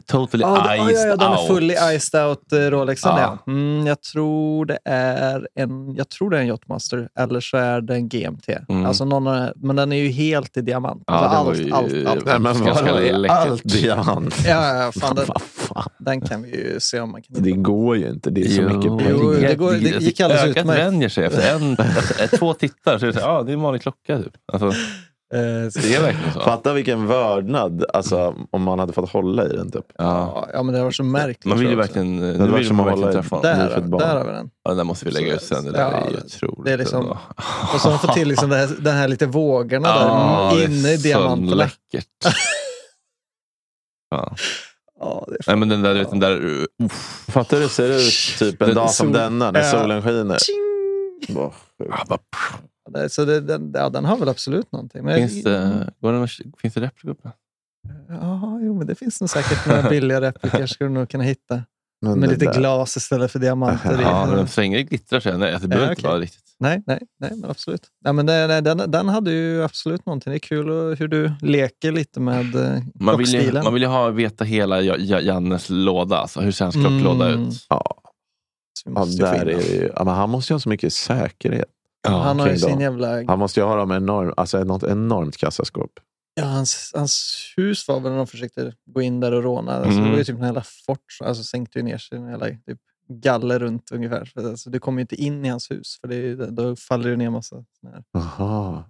totally Ja, det- ja, iced ja, den är out. fully iced out eh, Rolexen. Ja. Ja. Mm, jag tror det är en jag tror det är en Yachtmaster eller så är det en GMT. Mm. Alltså någon, av- men den är ju helt i diamant. Ja, alltså det allt, allt, allt. Nej, men? Är läckert. allt diamant? Ja, ja, fan, <laughs> den, Vad fan. den kan vi ju se om man kan Det hitta. går ju inte. Det är så Jo, mycket Jo, pengar. det går- det gick alldeles Ögat utmärkt. vänjer sig efter en, två tittar. Så är det, så, ja, det är en vanlig klocka. Typ. Alltså, så- det är verkligen så. Fatta vilken vördnad alltså, om man hade fått hålla i den. Typ. Ja. Ja, men det var så märkligt. Man vill ju verkligen, hade nu varit vill som man att verkligen hålla i- träffa honom. Där, där har vi den. Ja, den där måste vi lägga ut sen. Det där Ja, är ju det- otroligt. det är liksom-. Och så fått till liksom det här, den här lite vågorna Ja, där det är inne i så diamanterna. läckert. <laughs> Ja. Ja, det Nej, men den där, du vet, den där uh. Fattar du hur det ser ut typ en Den dag som sol- denna när Ja. solen skiner? Tjing! Bara, Det- Så det, den, ja, den har väl absolut någonting. Men finns, det, går det, finns det den? Ja, jo, men det finns nog säkert några <laughs> billiga repliker skulle du nog kunna hitta. Men Med lite där- glas istället för diamanter. <laughs> Ja, men så länge det glittrar så är det, det behöver Ja, inte vara riktigt. Nej, nej, nej, men absolut. Nej, men det, nej, den, den hade ju absolut någonting. Det är kul hur du leker lite med eh, Man vill, ju, man vill ju ha, veta hela Ja- Ja- Jannes låda. Alltså, hur ser hans klocklåda Mm. ut? Ja, ja, där är ju, ja, men han måste ju ha så mycket säkerhet. Han har ju sin jävla... Han måste ju ha dem enorm, alltså något enormt kassaskåp. Ja, hans, hans hus var väl när de försökte gå in där och råna. Alltså, Det Mm. var ju typ en hela fort. Alltså sänkte ju ner sig en hela typ, galler runt ungefär. Alltså, du kommer ju inte in i hans hus för det då faller det ner massa såna här. Aha.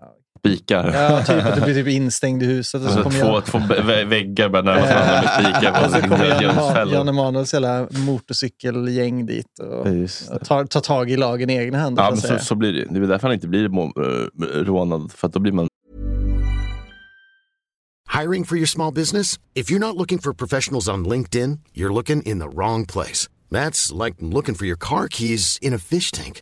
Spikar. Ja, typ att du blir typ instängd i huset. Och så Så kommer två, jag, två vä- väggar börjar närma sig varandra med spikar och så kommer Jan. Emanuels hela motorcykelgäng dit och tar, tar tag i lagen i egna händer. Ja, så så, så blir det. Det är därför han inte blir eh, rånad. För att då blir man Hiring for your small business? If you're not looking for professionals on LinkedIn, you're looking in the wrong place. That's like looking for your car keys in a fish tank.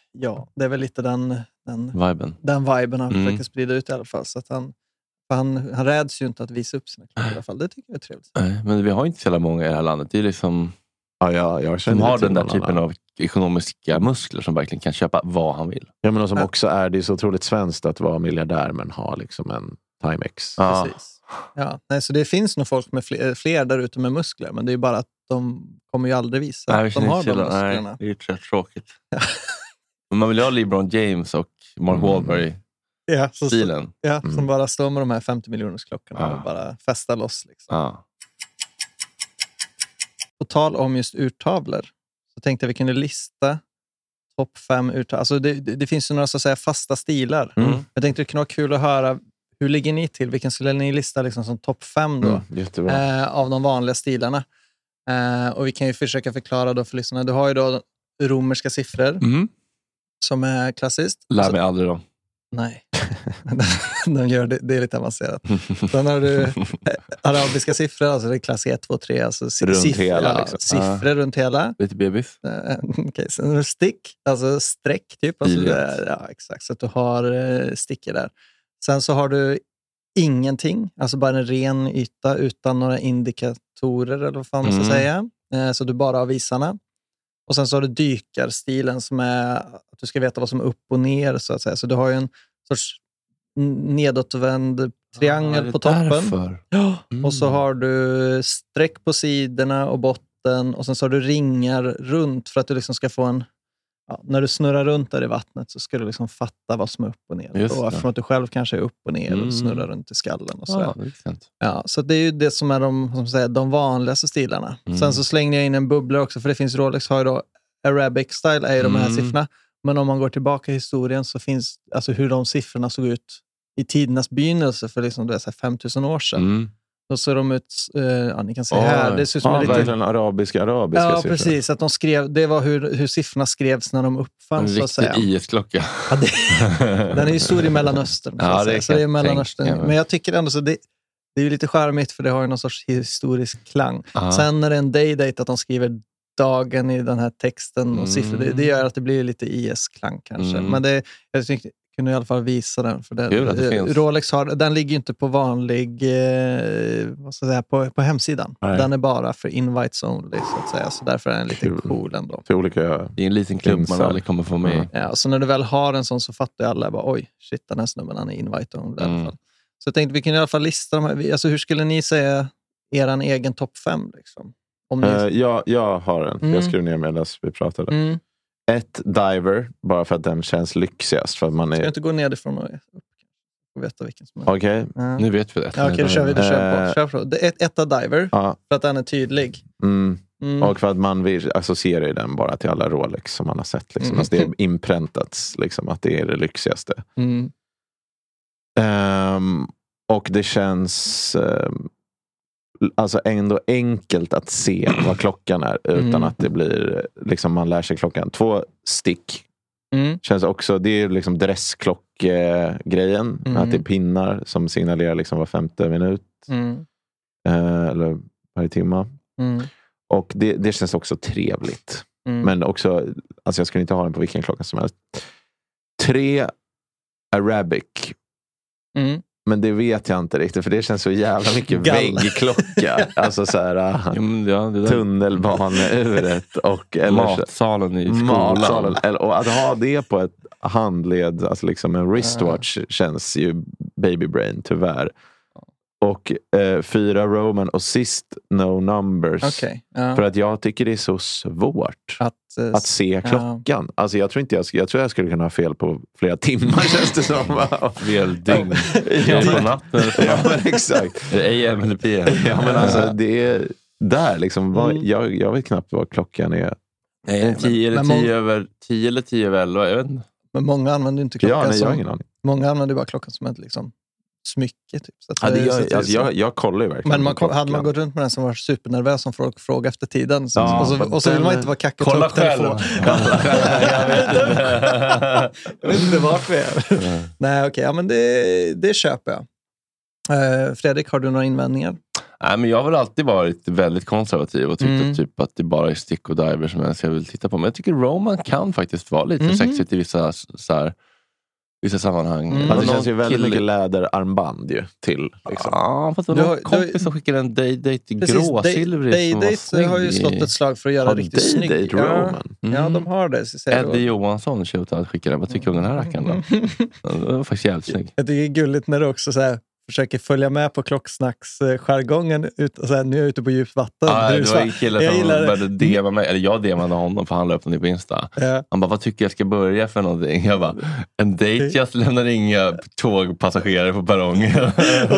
Ja, det är väl lite den, den, Viben. den viben han Mm. försöker sprida ut i alla fall. Så att han, han, han räds ju inte att visa upp sina klipp i alla fall. Det tycker jag är trevligt. Nej, men vi har inte så jävla många i det här landet. Det är liksom, Ja, jag, jag som har den där typen av ekonomiska muskler som verkligen kan köpa vad han vill. Ja, men och som Ja. också är, det är så otroligt svenskt att vara miljardär men ha liksom en Timex. Ja. Precis. Ja, nej, så det finns nog folk med fler, fler där ute med muskler, men det är bara att de kommer ju aldrig visa Nej, att de har de musklerna. Nej, det är ju rätt tråkigt. <laughs> Men man vill ju ha LeBron James och Mark Mm. Wahlberg-stilen. Ja, så, så, ja, Mm. Som bara står med de här 50 miljoners klockorna Ja. och bara festar loss. Liksom. Ja. På tal om just urtavlor så tänkte jag vi kunde lista topp fem urtavlor. Alltså det, det, det finns ju några så att säga fasta stilar. Mm. Jag tänkte det kunde vara kul att höra hur ligger ni till? Vilken skulle ni lista liksom som topp fem då? Mm, eh, av de vanliga stilarna. Eh, och Vi kan ju försöka förklara då för lyssnarna. Du har ju då romerska siffror Mm. Som är klassiskt. Lär Så- mig aldrig dem. Nej, <laughs> de gör det, det är lite avancerat. Sen har du eh, arabiska siffror, alltså det är klass 1, 2, 3. Alltså Runt siffror, hela, liksom. Siffror runt hela. Lite bebis. Eh, <laughs> Okej, sen har du stick, alltså streck. Typ. Alltså det, ja, exakt, så att du har eh, stickor där. Sen så har du ingenting, alltså bara en ren yta utan några indikatorer eller vad fan man ska Mm. säga. Så du bara har visarna. Och sen så har du dykarstilen som är att du ska veta vad som är upp och ner. Så att säga. Så du har ju en sorts nedåtvänd triangel Ja, det är på toppen. Ja, Mm. och så har du streck på sidorna och botten och sen så har du ringar runt för att du liksom ska få en... Ja, när du snurrar runt där i vattnet så ska du liksom fatta vad som är upp och ner. Just Och eftersom att du själv kanske är upp och ner Mm. och snurrar runt i skallen. Och så, Ja, det är sant. ja, så det är ju det som är de, som säger, de vanligaste stilarna. Mm. Sen så slängde jag in en bubbla också, för det finns Rolex har ju då Arabic style, är ju de här Mm. siffrorna. Men om man går tillbaka i historien så finns alltså hur de siffrorna såg ut i tidernas begynnelse för liksom, det är så här 5000 år sedan. Mm. Då ser de ut, eh, ja, ni kan se här, det ser ut som ja, en liten... arabiska, arabiska Ja, siffror. precis. Att de skrev, det var hur, hur siffrorna skrevs när de En uppfanns. Säga. riktig IS-klocka. Ja, den är ju stor i Mellanöstern. Så, Ja, det säga. så det är Mellanöstern. tänka mig. Men jag tycker ändå så det, det är lite charmigt för det har ju någon sorts historisk klang. Ja. Sen när det är en day-date att de skriver dagen i den här texten och siffror, det, det gör att det blir lite IS-klang kanske. Mm. Men det, jag tyckte kunde i alla fall visa den. För det, Kul att det eh, finns. Rolex har, den ligger ju inte på vanlig, eh, vad ska jag säga, på, på hemsidan. Nej. Den är bara för invites only, så att säga. Så därför är den lite Kul. cool ändå. Till olika... Det är en liten klubb man aldrig kommer få med. Ja, så när du väl har en sån så fattar ju alla, bara, oj, shit den här snubben han är invite only i alla Mm. fall. Så jag tänkte vi kan i alla fall lista de här. Alltså, hur skulle ni säga er egen topp fem? Liksom? Om ni... Eh, jag, jag har en. Mm. Jag skrev ner medan vi pratade. mm. Ett diver, bara för att den känns lyxigast. För att man Ska jag är... inte gå nedifrån och upp? Och veta vilken som är... Okej. Ja. Nu vet vi det. Ja, Okej, då kör vi. Då kör vi Eh. på. Kör på. Det är ett, etta diver, Ja. för att den är tydlig. Mm. Mm. Och för att man vill associerar ju den bara till alla Rolex som man har sett. Liksom. Mm. Alltså det är inpräntats liksom, att det är det lyxigaste. Mm. Ehm, och det känns ehm, alltså ändå enkelt att se <clears throat> vad klockan är utan Mm. att det blir, liksom man lär sig klockan. Två stick. Mm. Känns också, det är liksom dressklockgrejen. Mm. Att det är pinnar som signalerar liksom var femte minut. Mm. eh, eller varje timme. Mm. Och det, det känns också trevligt. Mm. Men också, alltså jag skulle inte ha den på vilken klocka som helst. Tre Arabic. Men det vet jag inte riktigt, för det känns så jävla mycket Gall. väggklocka. <laughs> Alltså så här, ah, Ja, tunnelbaneuret och eller Matsalen i skolan. matsalen. Eller- Och att ha det på ett handled, alltså liksom en wristwatch, känns ju baby brain tyvärr. Och eh, fyra Roman och sist No Numbers. Okej. ja. För att jag tycker det är så svårt Att, eh, att se klockan. Alltså jag, tror inte jag, jag tror jag skulle kunna ha fel på flera timmar <laughs> känns det som. Fel dygn. Ja, På natten <laughs> ja, men exakt. Är det AM eller PM? Ja, men alltså, det är där liksom. Vad, Mm. jag, jag vet knappt vad klockan är. Nej, tio, eller tio, över, tio eller tio över elva. Jag vet inte. Men många använder inte klockan Ja, nej, jag har ingen aning. Många använder bara klockan som ett liksom, smycke. Typ. Så att Ja, det är alltså, så- jag, jag kollar ju verkligen men man, kom- hade man klockan. gått runt med den som var supernervös som folk frågade efter tiden så, Ja, och, så, och så vill man inte vara kackig och ta Kolla upp telefon. själv. <laughs> Kolla själv. Jag vet inte. Jag varför jag är. <laughs> Nej, okej. ja, men det, det köper jag. Eh, Fredrik, har du några invändningar? Nej, men jag har väl alltid varit väldigt konservativ och tyckt Mm. att, typ, att det bara är stick och diver som jag ska vill titta på. Men jag tycker Roman kan faktiskt vara lite Mhm. sexigt i vissa, så här, vissa sammanhang. Mm. Fast det känns ju väldigt kille- mycket läderarmband ju till. Liksom. Ja, fast det Du var har- någon du har- kompis som skickade en day-date Precis, gråsilvrig som var Daydate har ju slått ett slag för att göra Har riktigt snygg. Day-Date Ja, Roman? ja, Mm. de har det. Så säger Eddie. Johansson shootout skickade. Vad tycker du om den här rackaren då? <laughs> Den var faktiskt jävligt snygg. Jag tycker det är gulligt när du också så här, försöker följa med på klocksnacksjargongen. Nu är jag ute på djupt vatten. Du det var en kille jag som gillar började DMa mig, eller jag DMade honom för han la upp någonting på Insta. Ja. Han bara, vad tycker jag ska börja för någonting? Jag bara, en date, jag lämnar inga tågpassagerare på perrongen. <laughs>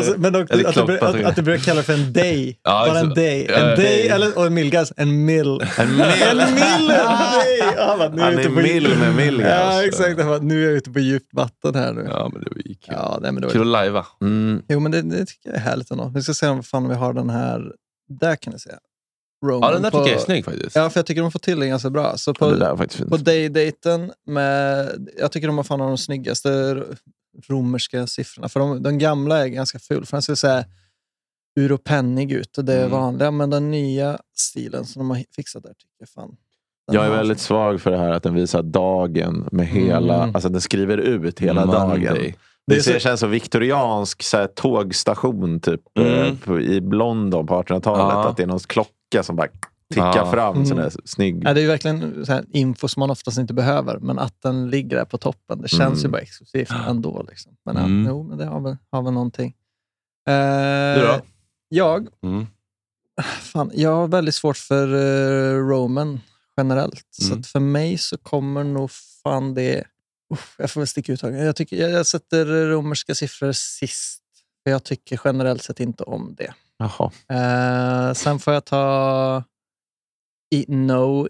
Så, men också, att, du, att, att du börjar kalla det för en day. Ja, Bara en day. En day, day. eller, och en millgas, en mill. En mill. En mill! Ja, bara, nu Han jag är på mill med millgas. Ja, exakt. Bara, nu är jag ute på djupt vatten här nu. Ja, men det var ju kul. Ja, nej, men det var Kul att lajva. Mm. Jo, men det, det tycker jag är härligt ändå. Vi ska se om fan vi har den här. Där kan ni se. Roman Ja, den där på, tycker jag är snygg faktiskt. Ja, för jag tycker de får till det ganska bra. Så Ja, på, det där var faktiskt fint. på daydaten med... Jag tycker de har fan de snyggaste romerska siffrorna. För de, den gamla är ganska ful. För den ser så här ur och pennig ut. Och det är Mm. vanliga. Men den nya stilen som de har fixat där tycker jag fan. den Jag är väldigt svag för det här att den visar dagen med hela, Mm. alltså den skriver ut hela Monday. dagen. Det Det, känns som viktoriansk så här, tågstation typ, Mm. eh, på, i London på 1800-talet. Ja. Att det är någon klocka som bara tickar Ja. fram. Mm. Sån där snygg. Ja, det är ju verkligen så här info som man oftast inte behöver, men att den ligger där på toppen, det känns ju Mm. bara exklusivt ändå. Liksom. Men Mm. ja, jo, men det har väl, har väl någonting. Eh, Du då? Jag, Mm. fan, jag har väldigt svårt för eh, Roman generellt. Så Mm. att för mig så kommer nog fan det... Jag får väl sticka ut hakan. jag, tycker, jag, jag sätter romerska siffror sist. För jag tycker generellt sett inte om det. Eh, sen får jag ta i no,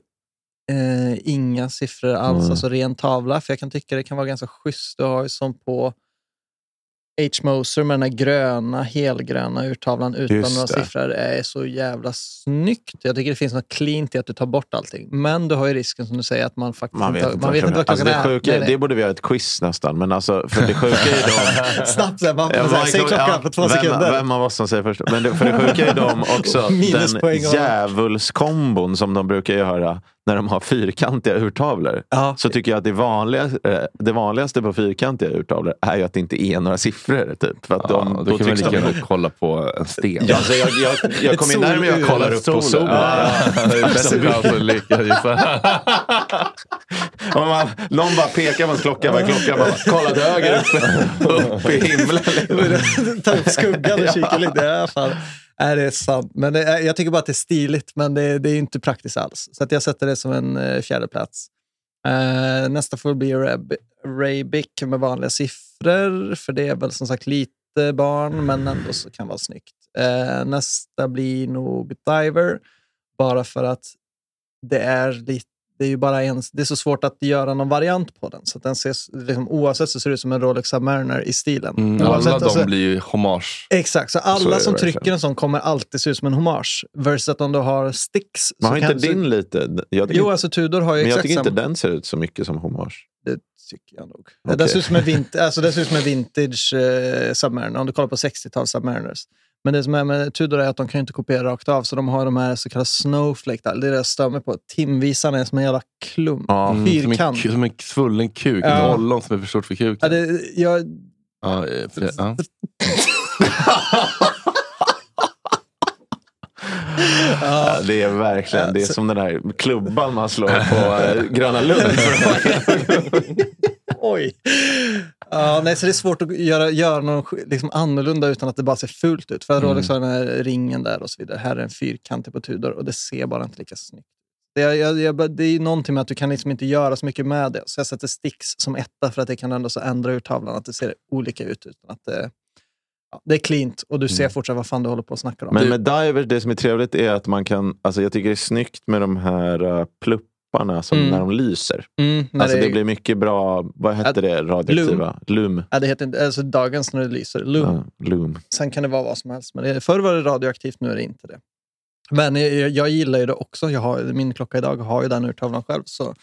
eh, inga siffror alls, Mm. alltså ren tavla. För jag kan tycka det kan vara ganska schysst. Har ju som på H. Moser med den här gröna, helgröna urtavlan utan Just några det. siffror är så jävla snyggt. Jag tycker det finns något cleant i att du tar bort allting. Men du har ju risken som du säger att man faktiskt Man vet inte, man vet inte vad alltså, klockan det, är. sjuka, Nej, nej. det borde vi ha ett quiz nästan. Men alltså, för det sjuka är de... <laughs> Snabbt, så här, man, här, man- säg klockan ja, på två vem, sekunder. Vem av oss som säger först? Men det, för det sjuka är de <laughs> också, den djävulskombon som de brukar göra när de har fyrkantiga urtavlor. Ja. Så tycker jag att det, vanliga, eh, det vanligaste på fyrkantiga urtavlor är ju att det inte är några siffror. Typ, för att Ja, de, då, då kan man lika de... gärna kolla på en sten. Ja, alltså jag, jag, jag kommer närmare jag kollar upp på solen. Ja, ja. Det är bättre chans att lyckas <laughs> man, någon bara pekar på en klocka, vad klockan? Man bara, kolla till höger uppe, upp i himlen. <laughs> Ta upp skuggan och kika lite. <laughs> Ja, fan. Nej, det är sant. Men det, jag tycker bara att det är stiligt, men det, det är inte praktiskt alls. Så att jag sätter det som en uh, fjärde plats. Eh, nästa får bli Rab- Rabic med vanliga siffror, för det är väl som sagt lite barn, men ändå så kan vara snyggt. Eh, nästa blir nog Diver, bara för att det är lite det är ju bara en, det är så svårt att göra någon variant på den. Så att den ses, liksom, oavsett så ser det ut som en Rolex Submariner i stilen. Mm, Oavsett, alla de alltså- blir ju hommage. Exakt, så Så alla det som verkligen. trycker en sån kommer alltid se ut som en hommage. Versus att om du har sticks... Man så har inte din lite? Jag tycker, Jo, alltså Tudor har ju men jag tycker samma. inte den ser ut så mycket som hommage. Det tycker jag nog. Okej. Det, ser ut som en vint, <laughs> alltså, som en vintage eh, Submariner, om du kollar på 60-tals Submariners. Men det som är med Tudor är att de kan inte kopiera rakt av, så de har de här så kallade snowflake. Där. Det är det jag stör mig på. Timvisarna är som en jävla klump. Ja. Mm, som, en, Fyrkant. som en svullen kuk. Ja. Ett ollon som är för stort för kuken. Ja, det, jag, Ja, eh, för, ja. <laughs> Ja, det är verkligen, det är som den där klubban man slår på eh, Gröna Lund. <laughs> <laughs> Oj. Ja, nej, så det är svårt att göra, göra något liksom annorlunda utan att det bara ser fult ut. För Rolex har den här ringen där och så vidare. Här är en fyrkantig på Tudor och det ser bara inte lika snyggt det är, jag, jag, det är någonting med att du kan liksom inte göra så mycket med det. Så jag sätter Stix som etta för att det kan ändå så ändra ur tavlan, att det ser olika ut. Utan att det, ja, det är cleant och du ser Mm. fortfarande vad fan du håller på att snacka om. Men Du- med divers, det som är trevligt är att man kan, alltså jag tycker det är snyggt med de här uh, plupparna som Mm. när de lyser. Mm, när alltså det det, blir mycket bra, vad hette det, radioaktiva? Lum. Ja, det heter inte, alltså dagens när det lyser. Lum. Ja, Loom. Sen kan det vara vad som helst. Men det, förr var det radioaktivt, nu är det inte det. Men jag, jag gillar ju det också. Jag har, min klocka idag har ju den urtavlan själv. Så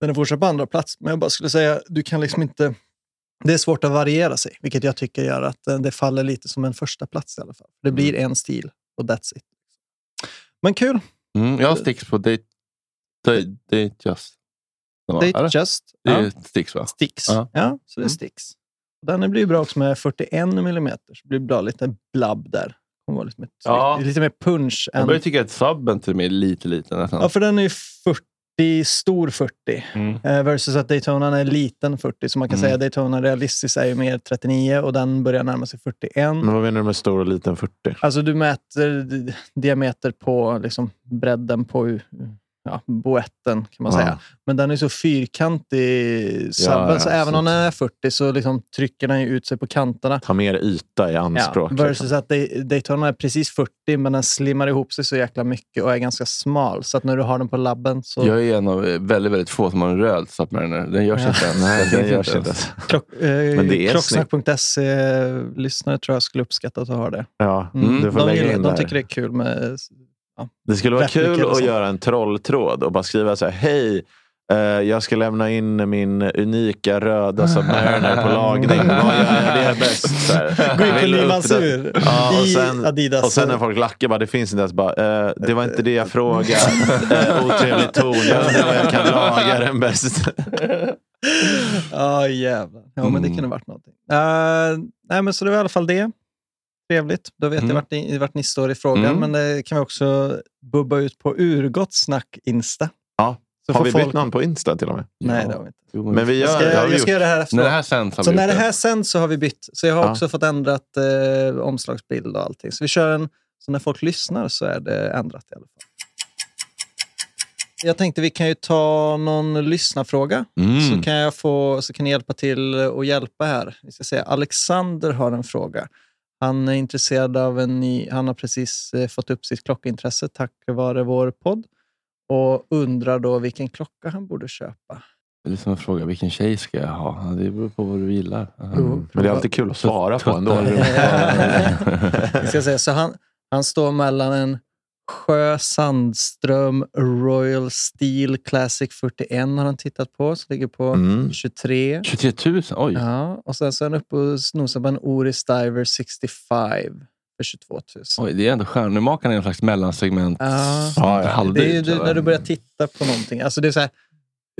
den är fortsatt på andra plats. Men jag bara skulle säga, du kan liksom inte... Det är svårt att variera sig, vilket jag tycker gör att eh, det faller lite som en första plats i alla fall. Det blir en stil och that's it. Men kul. Mm, jag har sticks på Date, date, date Just. Date eller? Just. Det är Ja. sticks va? Sticks. Ja. Ja, så det är Mm. sticks. Den blir bra också med 41 mm. Så det blir bra lite blabb där. Var lite mer, Ja. lite mer punch. Jag än- börjar tycka att subben till med är lite liten nästan. Ja, för den är ju 40, stor 40. Mm. Eh, versus att Daytona är liten 40. Så man kan Mm. säga att Daytona realistiskt är ju mer 39 och den börjar närma sig 41. Men vad menar du med stor och liten 40? Alltså du mäter diameter på liksom, bredden på ja, boetten kan man Ja. säga. Men den är så fyrkantig, subben, ja, så även om den är 40 så liksom trycker den ju ut sig på kanterna. Ta mer yta i Ja, anspråk. versus liksom. att Day- Daytona är precis 40 men den slimmar ihop sig så jäkla mycket och är ganska smal. Så att när du har den på labben så... Jag är en av eh, väldigt, väldigt få som har en röd submariner. Den görs Ja. inte. Nej, Den görs inte. Klock, eh, Klocksnack.se-lyssnare tror jag skulle uppskatta att ha det. Ja, Mm. du får de, lägga gillar, in de där. tycker det är kul med... Det skulle vara kul att så. göra en trolltråd och bara skriva så här. Hej, eh, jag ska lämna in min unika röda Submariner på lagning. <laughs> Vad gör jag? Det är bäst. Gå in på Vill du Nymans uppdat- ur Ja, och i sen, Adidas. och sen när folk lackar, bara, det finns inte ens bara, eh, det var inte det jag frågade. <laughs> Eh, otrevlig ton, jag undrar vad jag kan <laughs> laga den bäst. Ja, jävlar. Ja, men det kunde varit någonting. Uh, nej, men så det var i alla fall det. Trevligt. Då vet Mm. jag vart ni, vart ni står i frågan. Mm. Men det kan vi också bubba ut på Urgott Snack Insta. Ja. Så Har vi folk- bytt namn på Insta till och med? Nej, Ja. det har vi inte. Men vi Jag gör, ska, det har jag, vi jag ska göra det här efter. När det här sänds har Så vi när gjort det här sänds så har vi bytt. Så jag har Ja. också fått ändrat eh, omslagsbild och allting. Så vi kör en... Så när folk lyssnar så är det ändrat i alla fall. Jag tänkte vi kan ju ta någon lyssnarfråga. Mm. Så kan jag få, så kan ni hjälpa till och hjälpa här. Vi ska se. Alexander har en fråga. Han är intresserad av en ny... Han har precis eh, fått upp sitt klockintresse tack vare vår podd och undrar då vilken klocka han borde köpa. Det är som en fråga, vilken tjej ska jag ha? Det beror på vad du gillar. Mm. Men det är alltid kul att svara på ändå. Vi <laughs> ska säga, så han, han står mellan en Sjö Sandström Royal Steel Classic 41 har han tittat på, som ligger på Mm. 23. 23 000? Oj. Ja, och sen så är han uppe och snosar på en Oris Diver 65 för 22 000. Oj, det är ändå stjärnmakaren i en slags mellansegment. Ja. Ja, ja. Det är ju när du börjar titta på någonting. Alltså det är så här,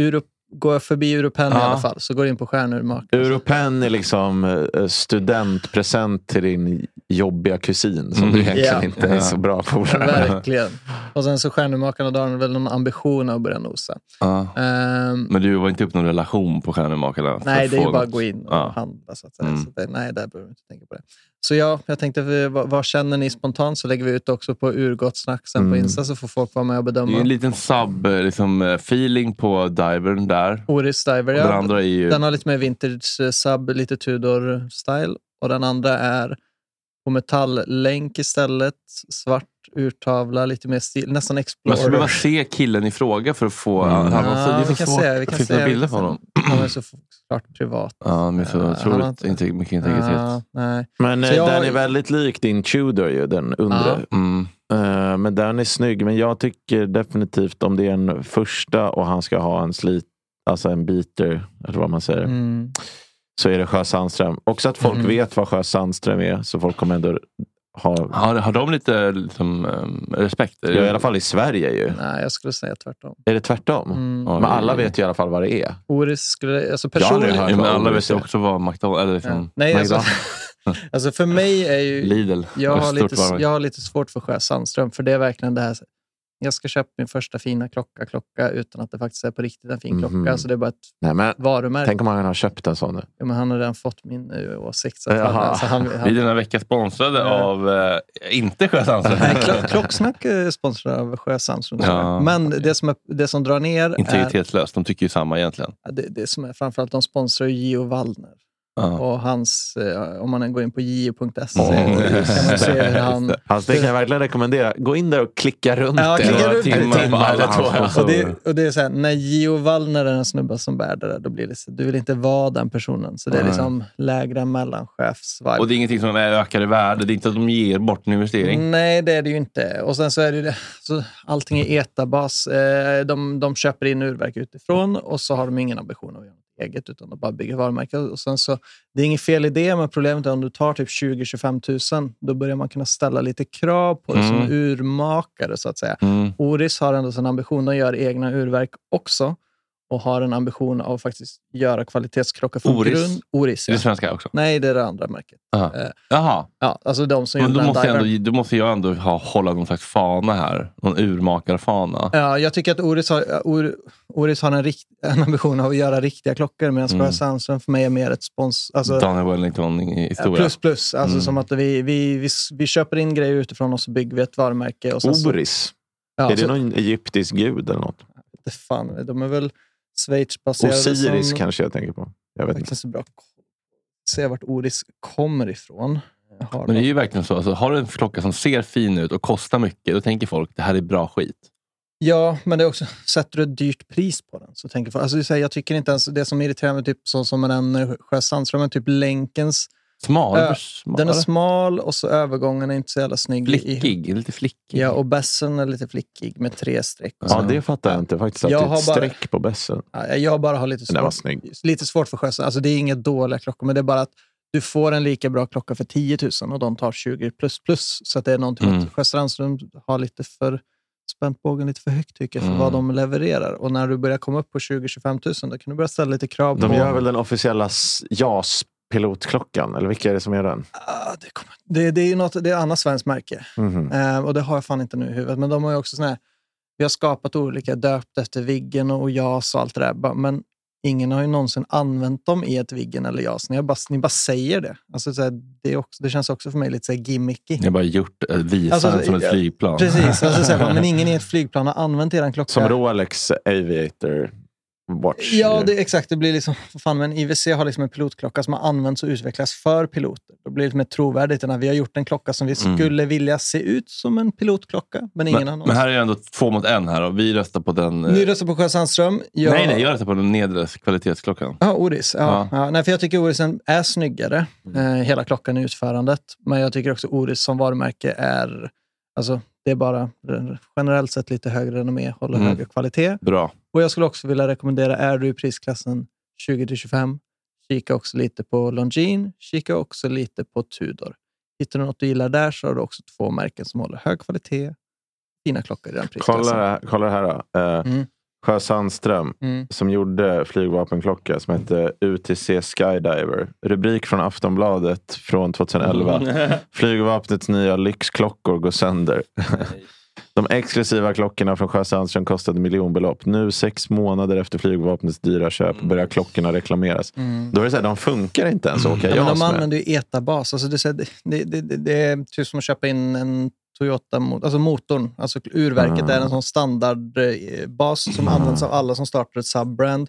Europ, går jag förbi Europen i Ja. alla fall, så går du in på stjärnurmakare. Europen är liksom eh, studentpresent till din jobbiga kusin som Mm. du egentligen Ja. inte är så bra på. Verkligen. Och sen så stjärnurmakarna, då har väl någon ambition att börja nosa. Ja. Ehm, Men du var inte upp någon relation på stjärnmakarna? för Nej, det är ju bara att gå in och Ja. handla. Så att säga. Mm. Så det, nej, där behöver du inte tänka på det. Så ja, jag tänkte, eh, vad, vad känner ni spontant? Så lägger vi ut också på Urgott snack sen på Mm. Insta så får folk vara med och Det är bedöma. en liten sub-feeling liksom, eh, feeling på divern där. Oris Diver, Och den ja. andra är ju... Den har lite mer vintage eh, sub, lite Tudor-style. Och den andra är på metalllänk istället. Svart urtavla, lite mer stil, nästan Man skulle Explorer. behöva se killen i fråga för att få... Mm. Han, han, så vi kan svårt. se, vi kan Finns se, bilder på honom? se. Han är så klart privat. Ja, men så Ja, han har otroligt inte- inte mycket integritet. Ja, nej. Men Så eh, jag- den är väldigt lik din Tudor ju, den undre. Mm. Eh, men den är snygg. Men jag tycker definitivt om det är en första och han ska ha en slit, alltså en beater, eller vad man säger, Mm. så är det Sjö Sandström. Också att folk Mm. vet vad Sjö Sandström är, så folk kommer ändå ha, Har, har de lite liksom, um, respekt? ja, i alla fall i Sverige ju. Nej, jag skulle säga tvärtom. Är det tvärtom? Mm. Ja, Men alla vet ju i alla fall vad det är. Oris skulle... Alltså Jag har personligen... hört Ja, men alla vet ju också vad McDonalds... Eller liksom, Ja. Nej, alltså, McDonald's. <laughs> Alltså för mig är ju... Lidl. Jag har, lite, jag har lite svårt för Sjö Sandström, för det är verkligen det här... Jag ska köpa min första fina klocka, klocka utan att det faktiskt är på riktigt en fin Mhm. klocka. Så det är bara ett Nej, men, varumärke. tänk om han har köpt en sån nu. Ja, men han har redan fått min eh, åsikt. Så han, alltså han, Vi är han, denna vecka sponsrade Ja. av, eh, inte Sjö Sandström. klock, klocksnack är sponsrad av Sjö Sandström. Ja. Men det som, är, det som drar ner är... Integritetslöst, de tycker ju samma egentligen. Det, det som är framförallt, de sponsrar ju Gio Wallner. Ja. Och hans, eh, om man går in på gio.se Åh, kan man se hur han... Alltså, det kan jag verkligen rekommendera. Gå in där och klicka runt Ja, det. klicka Några timmar Timmar på alla hans Och det, och det är så här, när Gio Wallner är en snubbe som bär det där, då blir det så, du vill inte vara den personen. Så det är liksom lägre mellanchefs-vibe. Och det är ingenting som är ökar i värde. Det är inte att de ger bort en investering. Nej, det är det ju inte. Och sen så är det. Så allting är etabas. Eh, De, de köper in urverk utifrån och så har de ingen ambition att göra eget utan de bara bygger varumärken. Och sen så, det är inget fel i det, men problemet är om du tar typ 20-25 000, då börjar man kunna ställa lite krav på det som Mm. urmakare så att säga. Mm. Oris har ändå sin ambition, de gör egna urverk också och har en ambition av att faktiskt göra kvalitetsklockor från Oris? grund. Oris, Är ja. det svenska också? Nej, det är det andra märket. Aha. Eh, Jaha. Ja, alltså de som Men då måste, ändå, då måste jag ändå ha, hålla någon slags fana här. Någon urmakarfana. Ja, jag tycker att Oris har, Or, Oris har en, rikt, en ambition av att göra riktiga klockor medan Mm. mm. Sandström för mig är mer ett spons... Alltså, Daniel Wellington i ja, historia. plus plus. Alltså Mm. som att vi, vi, vi, vi köper in grejer utifrån och så bygger vi ett varumärke. Och sen så, Oris. ja, är det så, någon egyptisk gud eller något? fan, de är väl Schweizbaserade. Osiris som, kanske jag tänker på. Jag vet inte. så bra se vart Oris kommer ifrån. Men det är ju verkligen så. Alltså, har du en klocka som ser fin ut och kostar mycket, då tänker folk det här är bra skit. Ja, men det är också, sätter du ett dyrt pris på den så tänker folk... Alltså, jag tycker inte ens det som irriterar mig, typ, så som den eh, Sjö Sandström, typ länkens Smal. Smal Den är smal och så övergången är inte så jävla snygg. i- flickig. Lite flickig. Ja, och bässen är lite flickig med tre streck. och Ja, det fattar jag inte faktiskt. Att Jag det är har ett bara- streck på bässen. Ja, jag bara har lite svårt, lite svårt för Sjöstrand. Alltså, det är inga dåliga klockor, men det är bara att du får en lika bra klocka för 10 000 och de tar 20 plus plus. Så att det är någonting Mm. att Sjöstrandström har lite för spänt bågen lite för högt tycker jag för Mm. vad de levererar. Och när du börjar komma upp på 20-25 000 då kan du börja ställa lite krav De på... gör väl den officiella s- JAS-pilotklockan? Eller vilka är det som gör den? Ah, det, kommer... det, det är ju något, det är ett annat svenskt märke. Mhm. Eh, och det har jag fan inte nu i huvudet. Men de har ju också såna här, vi har skapat olika döpt efter Viggen och JAS och allt det där. Men ingen har ju någonsin använt dem i ett Viggen eller JAS. Ni, bara, ni bara säger det. Alltså, så här, det, är också, det känns också för mig lite så här gimmicky. Jag har bara gjort, äh, visat Alltså, den som ett flygplan. Precis, alltså, så här, <laughs> men ingen i ett flygplan har använt er klocka. Som Rolex Aviator Watch. Ja, det, exakt. Det blir liksom, vad fan, men IWC har liksom en pilotklocka som har använts och utvecklats för piloter. Då blir det lite mer trovärdigt än att vi har gjort en klocka som vi Mm. skulle vilja se ut som en pilotklocka, men ingen Men, någonsin. men här är det ändå två mot en här och vi röstar på den... eh, Ni röstar på Sjö Sandström. Jag... Nej, nej, jag röstar på den nedre kvalitetsklockan. Ja, Oris. Ja. Ja. Ja. nej, för jag tycker Orisen är snyggare, eh, hela klockan i utförandet. Men jag tycker också Oris som varumärke är... Alltså, det är bara generellt sett lite högre renommé, håller Mm. högre kvalitet. Bra. Och jag skulle också vilja rekommendera, är du i prisklassen 20-25, kika också lite på Longines, kika också lite på Tudor. Hittar du något du gillar där så har du också två märken som håller hög kvalitet, fina klockor i den prisklassen. Kolla, kolla det här då. Eh, Mm. Sjö Sandström Mm. som gjorde flygvapenklocka som hette UTC Skydiver. Rubrik från Aftonbladet från 2011. <laughs> Flygvapnets nya lyxklockor går sönder. De exklusiva klockorna från Sjö Sandström kostade miljonbelopp. Nu sex månader efter flygvapnets dyra köp börjar klockorna reklameras. Mm. Då är det så här, de funkar inte ens att åka Ja, men JAS de använder ju etabas. Alltså det, är det, det, det, det är typ som att köpa in en Toyota, mot- alltså motorn. Alltså urverket Ah. är en sån standardbas som används av alla som startar ett subbrand.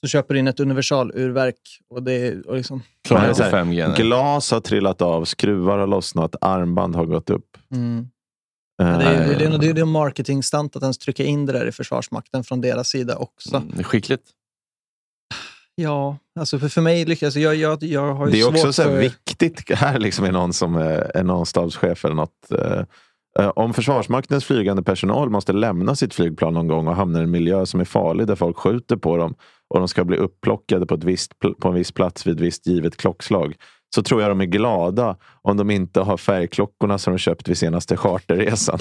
Så köper du in ett universalurverk. Och det är, och liksom, här, 5G. nej. Glas har trillat av, skruvar har lossnat, armband har gått upp. mm. Eh, det, är, det, är, det är det är marketingstunt att ens trycka in det där i Försvarsmakten från deras sida också. Mm, skickligt. Ja, alltså för, för mig lyckas jag, jag, jag har Det är också så för... viktigt, här liksom är någon som är, är någon stabschef eller något. eh, eh, om Försvarsmaktens flygande personal måste lämna sitt flygplan någon gång och hamnar i en miljö som är farlig där folk skjuter på dem och de ska bli upplockade på, ett visst, på en viss plats vid ett visst givet klockslag så tror jag de är glada om de inte har färgklockorna som de köpt vid senaste charterresan.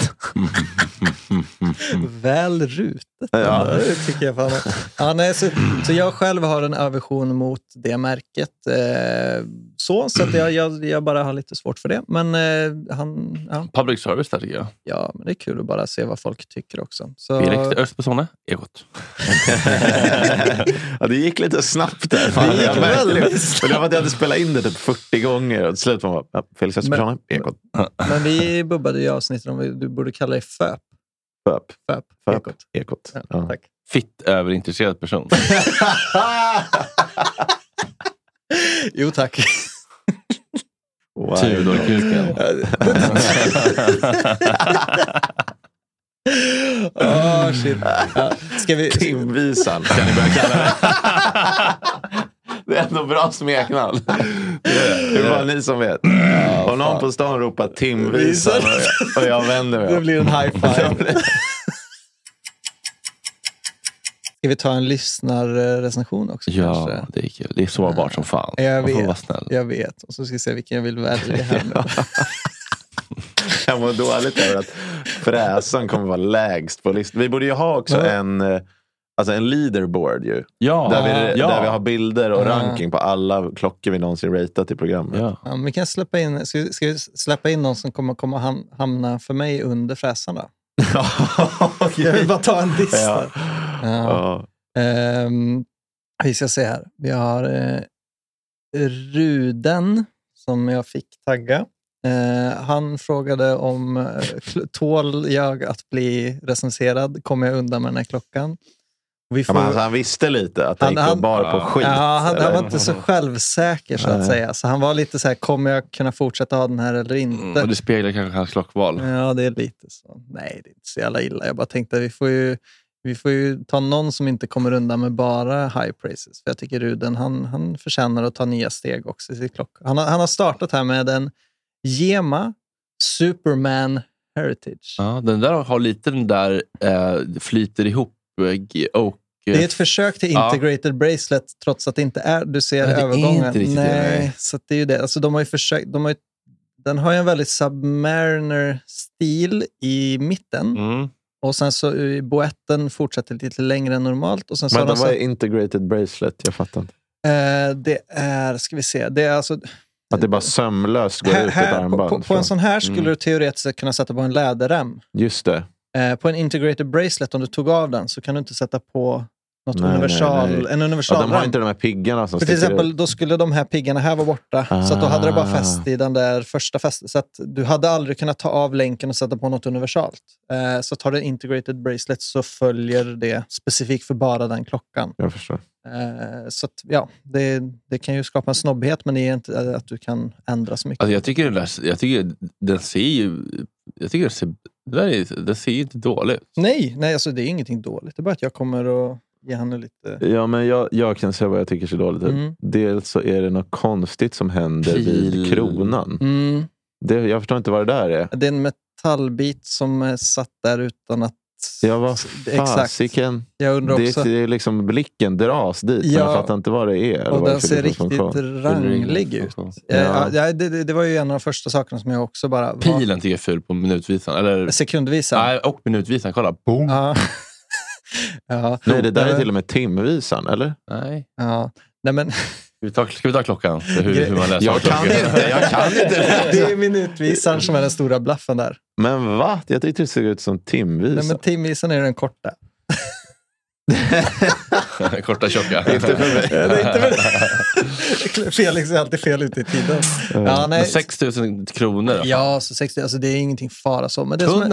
<laughs> Väl rutet. Ja. Det tycker jag fan. Ja, nej, så, så jag själv har en aversion mot det märket. Eh, så så att jag, jag, jag bara har lite svårt för det. Men, eh, han, ja, Public service där tycker jag. ja, men det är kul att bara se vad folk tycker också. Så, Erik Östbergsson, Ekot. <laughs> ja, det gick lite snabbt där. Det gick väldigt Men det var att jag hade spelat in det typ 40 gånger och till slut var man bara, ja, Felix Östbergsson, Ekot. Men vi bubbade i avsnittet om du borde kalla dig FÖP. Föp. FÖP. Föp. Ekot. Ekot. Ja, Ja. Tack. Fitt överintresserad person. <laughs> Jo, tack. Wow. Tudorkuken. oh, <laughs> shit. Ja, ska vi... Timvisan kan ni börja kalla det. <laughs> Det är ändå bra smeknamn. <laughs> Det är bara ni som vet. Om någon på stan ropar Timvisan och jag, och jag vänder mig Det blir en high <laughs> five. Ska vi ta en lyssnarrecension också? Ja, kanske? det är kul. Det är sårbart som fan. Jag vet. vara snäll. Jag vet. Och så ska vi se vilken jag vill välja här nu. <laughs> Jag mår dåligt över att fräsan kommer vara lägst på listan. Vi borde ju ha också Ja. en, eh, alltså en leaderboard ju. Ja, Där vi, ja. där vi har bilder och ranking på alla klockor vi någonsin ratat i programmet. Ja. Ja, vi kan släppa in, ska, vi- ska vi släppa in någon som kommer komma ham, hamna för mig under fräsan då? <laughs> Jag vill bara ta en diss Ja. Ja. Ja. Ehm, vi ska se här. Vi har eh, Ruden som jag fick tagga. Eh, han frågade om kl- tål jag att bli recenserad? Kommer jag undan med den här klockan? Vi Ja, men alltså, han visste lite att det Han- gick och han- bar på skit. Ja, han, han var inte så självsäker så att Nej. säga. Så han var lite så här, kommer jag kunna fortsätta ha den här eller Mm, inte? och det speglar kanske hans klockval. Ja, det är lite så. Nej, det är inte så jävla illa. Jag bara tänkte att vi får ju, vi får ju ta någon som inte kommer undan med bara high praises. För jag tycker Ruden, han, han förtjänar att ta nya steg också i sitt klocka. Han har, han har startat här med en Gema Superman Heritage. Ja, den där har lite den där eh, flyter ihop eh, eh, Det är ett försök till Ja. integrated bracelet trots att det inte är, du ser Nej, det är övergången. inte riktigt det, nej, nej. så det är ju det. Alltså, de har ju försökt, de har ju, den har ju en väldigt Submariner-stil i mitten. Mm. Och sen så i boetten fortsätter lite längre än normalt. Och sen de vad är integrated bracelet? Jag fattar inte. eh, det är, ska vi se, det är alltså... Att det bara sömlöst går Här, ut ett på, armband? på, på från- en sån här skulle Mm. du teoretiskt kunna sätta på en läderrem. Just det. Eh, på en integrated bracelet, om du tog av den, så kan du inte sätta på något Nej, universal, nej, nej. en Ja, universalrem. de har inte de här piggarna som För till exempel, ut. då skulle de här piggarna här vara borta. Så att då hade det bara Ah. fäst i den där första fästet. Så att du hade aldrig kunnat ta av länken och sätta på något universalt. Eh, så tar du en integrated bracelet så följer det specifikt för bara den klockan. Jag förstår. Eh, så att, ja, det, det kan ju skapa en snobbighet, men det är inte att du kan ändra så mycket. Alltså, jag tycker den där, jag tycker den ser ju... Jag tycker den ser, den där är, den ser ju inte dålig ut. Nej, nej alltså, det är ingenting dåligt. Det är bara att jag kommer att ge henne lite... Ja, men jag, jag kan säga vad jag tycker ser dåligt ut. Mm. Dels så är det något konstigt som händer vid Pil. kronan. Mm. Det, jag förstår inte vad det där är. Det är en metallbit som är satt där utan att... Ja, vad Exakt. fasiken. Jag undrar Det, också... det är liksom blicken dras dit, men Ja. jag fattar inte vad det är. Och det den ser liten riktigt ranglig ut. Ja. Ja. Ja, det, det- det var ju en av de första sakerna som jag också bara... var- Pilen tycker jag är ful på minutvisan. Eller, Sekundvisan. nej, och minutvisan. Kolla. Boom! Ja. <laughs> ja. Nej, det där är till och med timvisan, eller? Nej. Ja. Nej, men, vi ta, ska vi ta klockan? Hur, hur man läser Jag kan klockan? inte, jag kan inte <laughs> det är minutvisaren som är den stora blaffen där. Men va? Jag tyckte det såg ut som timvisan. Nej, men timvisan är den korta. <laughs> Korta tjocka. Inte för mig. Det är inte för... <laughs> Felix är alltid fel ute i tiden. Ja, Men nej. 6 000 kronor. då? Ja, så 60, alltså det är ingenting fara så. Men det som är,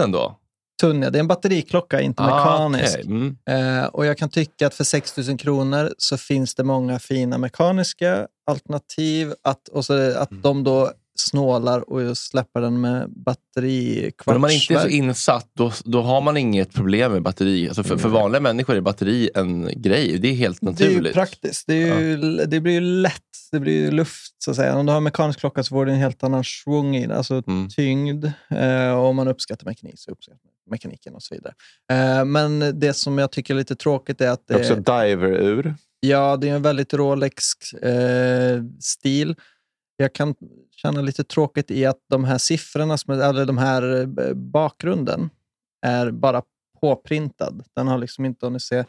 Tunnen då? tunn, ja, det är en batteriklocka, inte mekanisk. okej. Mm. Eh, och jag kan tycka att för 6 000 kronor så finns det många fina mekaniska alternativ. Att, och så att Mm. de då snålar och släpper den med batteri Men om man inte är så insatt, då, då har man inget problem med batteri. Alltså för, för vanliga människor är batteri en grej. Det är helt Det är naturligt. praktiskt. Det, är ju, det blir ju lätt. Det blir ju luft. Så att säga. Om du har mekanisk klocka så får du en helt annan svung i det. Alltså Mm. tyngd. Eh, och om man uppskattar mekanik så uppskattar man mekaniken och så vidare. Eh, men det som jag tycker är lite tråkigt är att Det är också diver-ur. ja, det är en väldigt Rolex-stil. jag kan känna lite tråkigt i att de här siffrorna, som, eller de här eh, bakgrunden, är bara påprintad. Den har liksom inte hunnit se.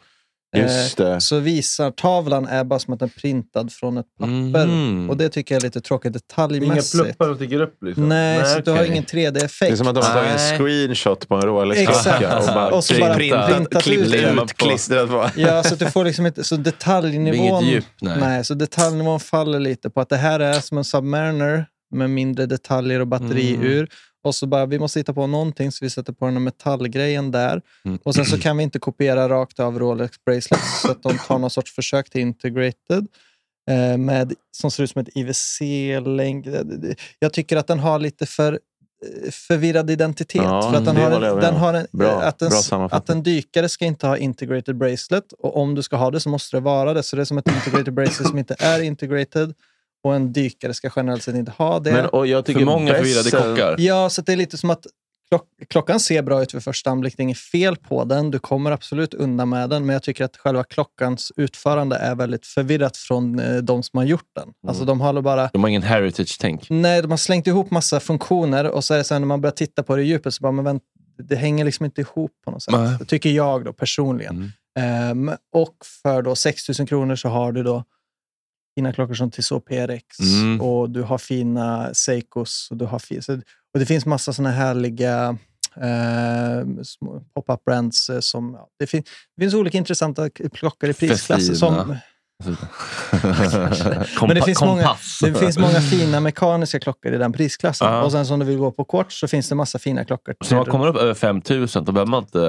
Just det. Så visar tavlan är bara som att den är printad från ett papper. Mhm. Och det tycker jag är lite tråkigt Inga detaljmässigt. pluppar som sticker upp liksom? Nej, så du har ingen 3D-effekt. Det är som att de har tagit en Nej. screenshot på en Rolex-klocka Exakt. och bara, Och så bara printat, printat ut det. ut, klistrat på. <laughs> Ja, så att du får liksom inte... Så detaljnivån... Djup, nej. så detaljnivån faller lite på att det här är som en Submariner med mindre detaljer och batteriur. Och så bara, vi måste hitta på någonting, så vi sätter på den här metallgrejen där. Mm. Och sen så kan vi inte kopiera rakt av Rolex Bracelets, så att de tar någon sorts försök till integrated. Eh, med, som ser ut som ett IWC-länk. Jag tycker att den har lite för eh, förvirrad identitet. Ja, för att den har, en, den har en, Bra- att, en, att en dykare ska inte ha integrated bracelet. Och om du ska ha det så måste det vara det. Så det är som ett integrated bracelet som inte är integrated. Och en dykare ska generellt sett inte ha det. Men, och jag tycker För många förvirrade kockar. Ja, så att det är lite som att klock, klockan ser bra ut vid första anblick. Det är inget fel på den. Du kommer absolut undan med den. Men jag tycker att själva klockans utförande är väldigt förvirrat från eh, de som har gjort den. Alltså de har bara... De har ingen heritage-tänk. Nej, de har slängt ihop massa funktioner och så är det sen när man börjar titta på det i djupet så bara, men vänt, det hänger liksom inte ihop på något sätt. Nej. Det tycker jag då personligen. Ehm, och för då 6 000 kronor så har du då fina klockor som Tissot PRX Mm. och du har fina Seikos. Och, du har fi- så, och det finns massa såna härliga eh, pop-up brands. eh, Som, det, fin, det finns olika intressanta klockor i prisklasser. Som, <laughs> men det finns, många, det finns många fina mekaniska klockor i den prisklassen. Ja. Och sen som du vill gå på kort så finns det massa fina klockor. Så man kommer upp över 5000 då behöver man inte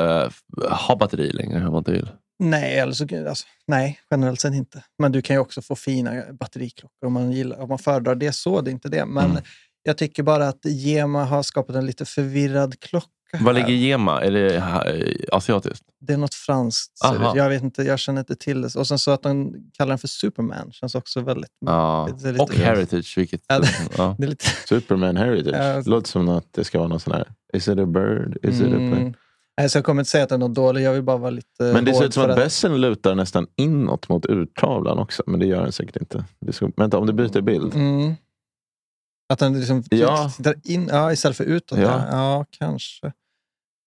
eh, ha batteri längre om man inte vill. Nej, eller så, alltså, nej, generellt sett inte. Men du kan ju också få fina batteriklockor om man, gillar, om man föredrar det så. Det är inte det. Men Mm. jag tycker bara att Gema har skapat en lite förvirrad klocka. Var ligger Gema? Är det eh, asiatiskt? Det är något franskt. det. Jag vet inte, jag känner inte till det. Och sen så att de kallar den för Superman känns också väldigt... Ja. Det lite- Och heritage. Vilket, Ja, <laughs> ja. Det är lite... Superman Heritage. Ja. Låter som att det ska vara någon sån här... Is it a bird? Is it a plane? Nej, så jag kommer inte säga att den är dålig. Jag vill bara vara lite Men det ser ut som för att bässen lutar nästan inåt mot urtavlan också. Men det gör den säkert inte. Det ska, vänta, om du byter bild. Mm. Att den liksom Ja. tittar in ja, istället för utåt. Ja. ja kanske.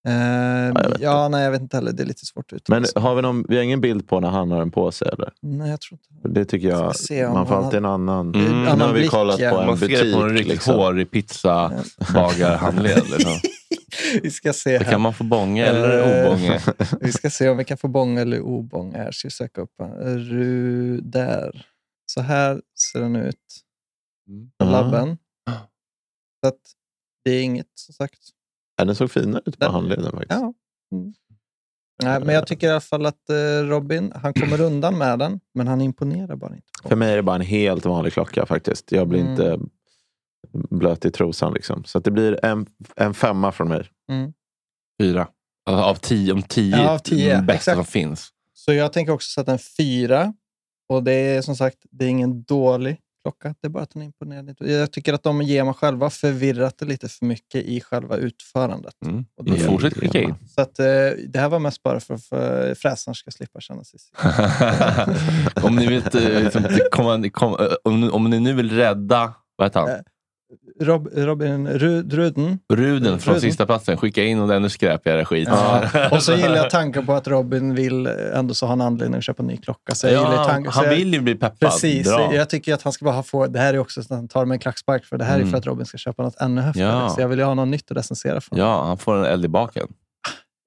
Jag vet ja, nej, jag vet inte heller. Det är lite svårt ut. Men har vi, någon, vi har ingen bild på när han har den på sig? Eller? Nej, jag tror inte. Det tycker jag. Ska se om Man får alltid en annan. Mm. Nu Annan har vi blick, kollat ja. på en Man ser det butik. på en riktigt liksom. hårig pizza bagarhandled. Liksom. <laughs> vi ska se Då här. kan man få bånge eller Eh, obånge. <laughs> Vi ska se om vi kan få bång eller obång här. Ska vi söka upp. Ru, där. Så här ser den ut Ja. labben. Så att det är inget, som sagt. Ja, den såg finare ut på Den- handleden faktiskt. Ja. Mm. Nej, men jag tycker i alla fall att eh, Robin, han kommer undan med den, men han imponerar bara inte. på För mig är det bara en helt vanlig klocka faktiskt. Jag blir Mm. inte blöt i trosan. Liksom. Så att det blir en, en femma från mig. Fyra. Alltså, av tio, om tio, Ja, av tio, bästa exakt. som finns. Så jag tänker också sätta en fyra. Och det är som sagt, det är ingen dålig klocka. Det är bara att den är imponerande. Jag tycker att de ger mig själva förvirrat det lite för mycket i själva utförandet. Mm. Och det fortsätt skicka in. Så att, eh, det här var mest bara för att fräsaren ska slippa känna sig <laughs> om ni eh, liksom, komma, kom, eh, om, om ni nu vill rädda, vad heter han? Rob, Robin Rud, Ruden. Ruden från Ruden. sista platsen. Skicka in någon ännu skräpigare skit. Ja. <laughs> Och så gillar jag tanken på att Robin vill eh, ändå så ha en anledning att köpa en ny klocka. Så Ja, tanken, han jag, vill ju bli peppad. Precis. Bra. Jag tycker att han ska bara få... Det här är också så att han tar med en klackspark, för det här är Mm. för att Robin ska köpa något ännu häftigare. Ja. Så jag vill ju ha något nytt att recensera från. Ja, han får en eld i baken.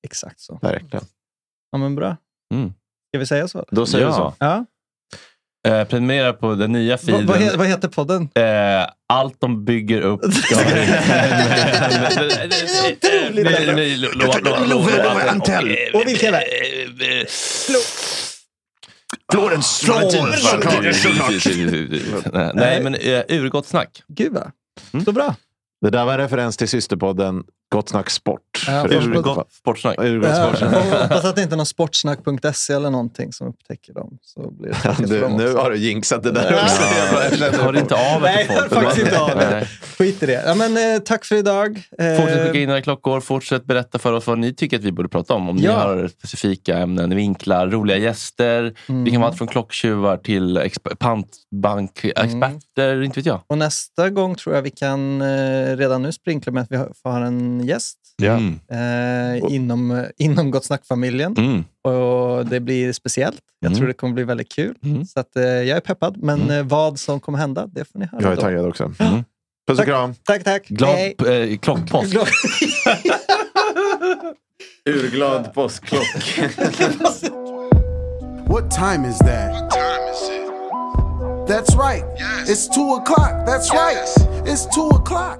Exakt så. Verkligen. Ja, men bra. Mm. Ska vi säga så? Då säger Ja. vi så. Ja. Eh, prenumerera på den nya feeden. vad, he, vad heter podden? Eh, allt de bygger upp ska... Och vilka är det? Florens Nej, men uh, urgott snack. Gud vad. Mm. Så bra. Det där var en referens till systerpodden Gott Snack Sport. Ja, För fast er- på- Gott sportsnack. Ja, hoppas att det inte är någon sportsnack.se eller någonting som upptäcker dem. Så blir det Ja, du, dem nu har du jinxat det där Ja. också. Hör inte av Nej, jag har folk. faktiskt inte av det. Skit i det. Ja, men, eh, tack för idag. Eh, Fortsätt skicka in era klockor. Fortsätt berätta för oss vad ni tycker att vi borde prata om. Om Ja. ni har specifika ämnen, vinklar, roliga gäster. Mm. Det kan vara allt från klocktjuvar till exp- pantbankexperter. Inte vet jag. Och nästa gång tror jag vi kan eh, redan nu sprinkla med att vi har, får ha en gäst Ja. Mm. eh, inom, <laughs> inom Gott Snack-familjen. Mm. Och det blir speciellt. Jag Mm. tror det kommer bli väldigt kul. Mm. Så att, eh, jag är peppad. Men Mm. eh, vad som kommer hända, det får ni höra Jag är då. taggad också. Mm. Puss och kram. Tack, tack. Glad Hej. eh, klockpåsk. Glad- <laughs> Urglad påskklock. <laughs> What time is that? That's right. It's two o'clock. That's right. It's two o'clock.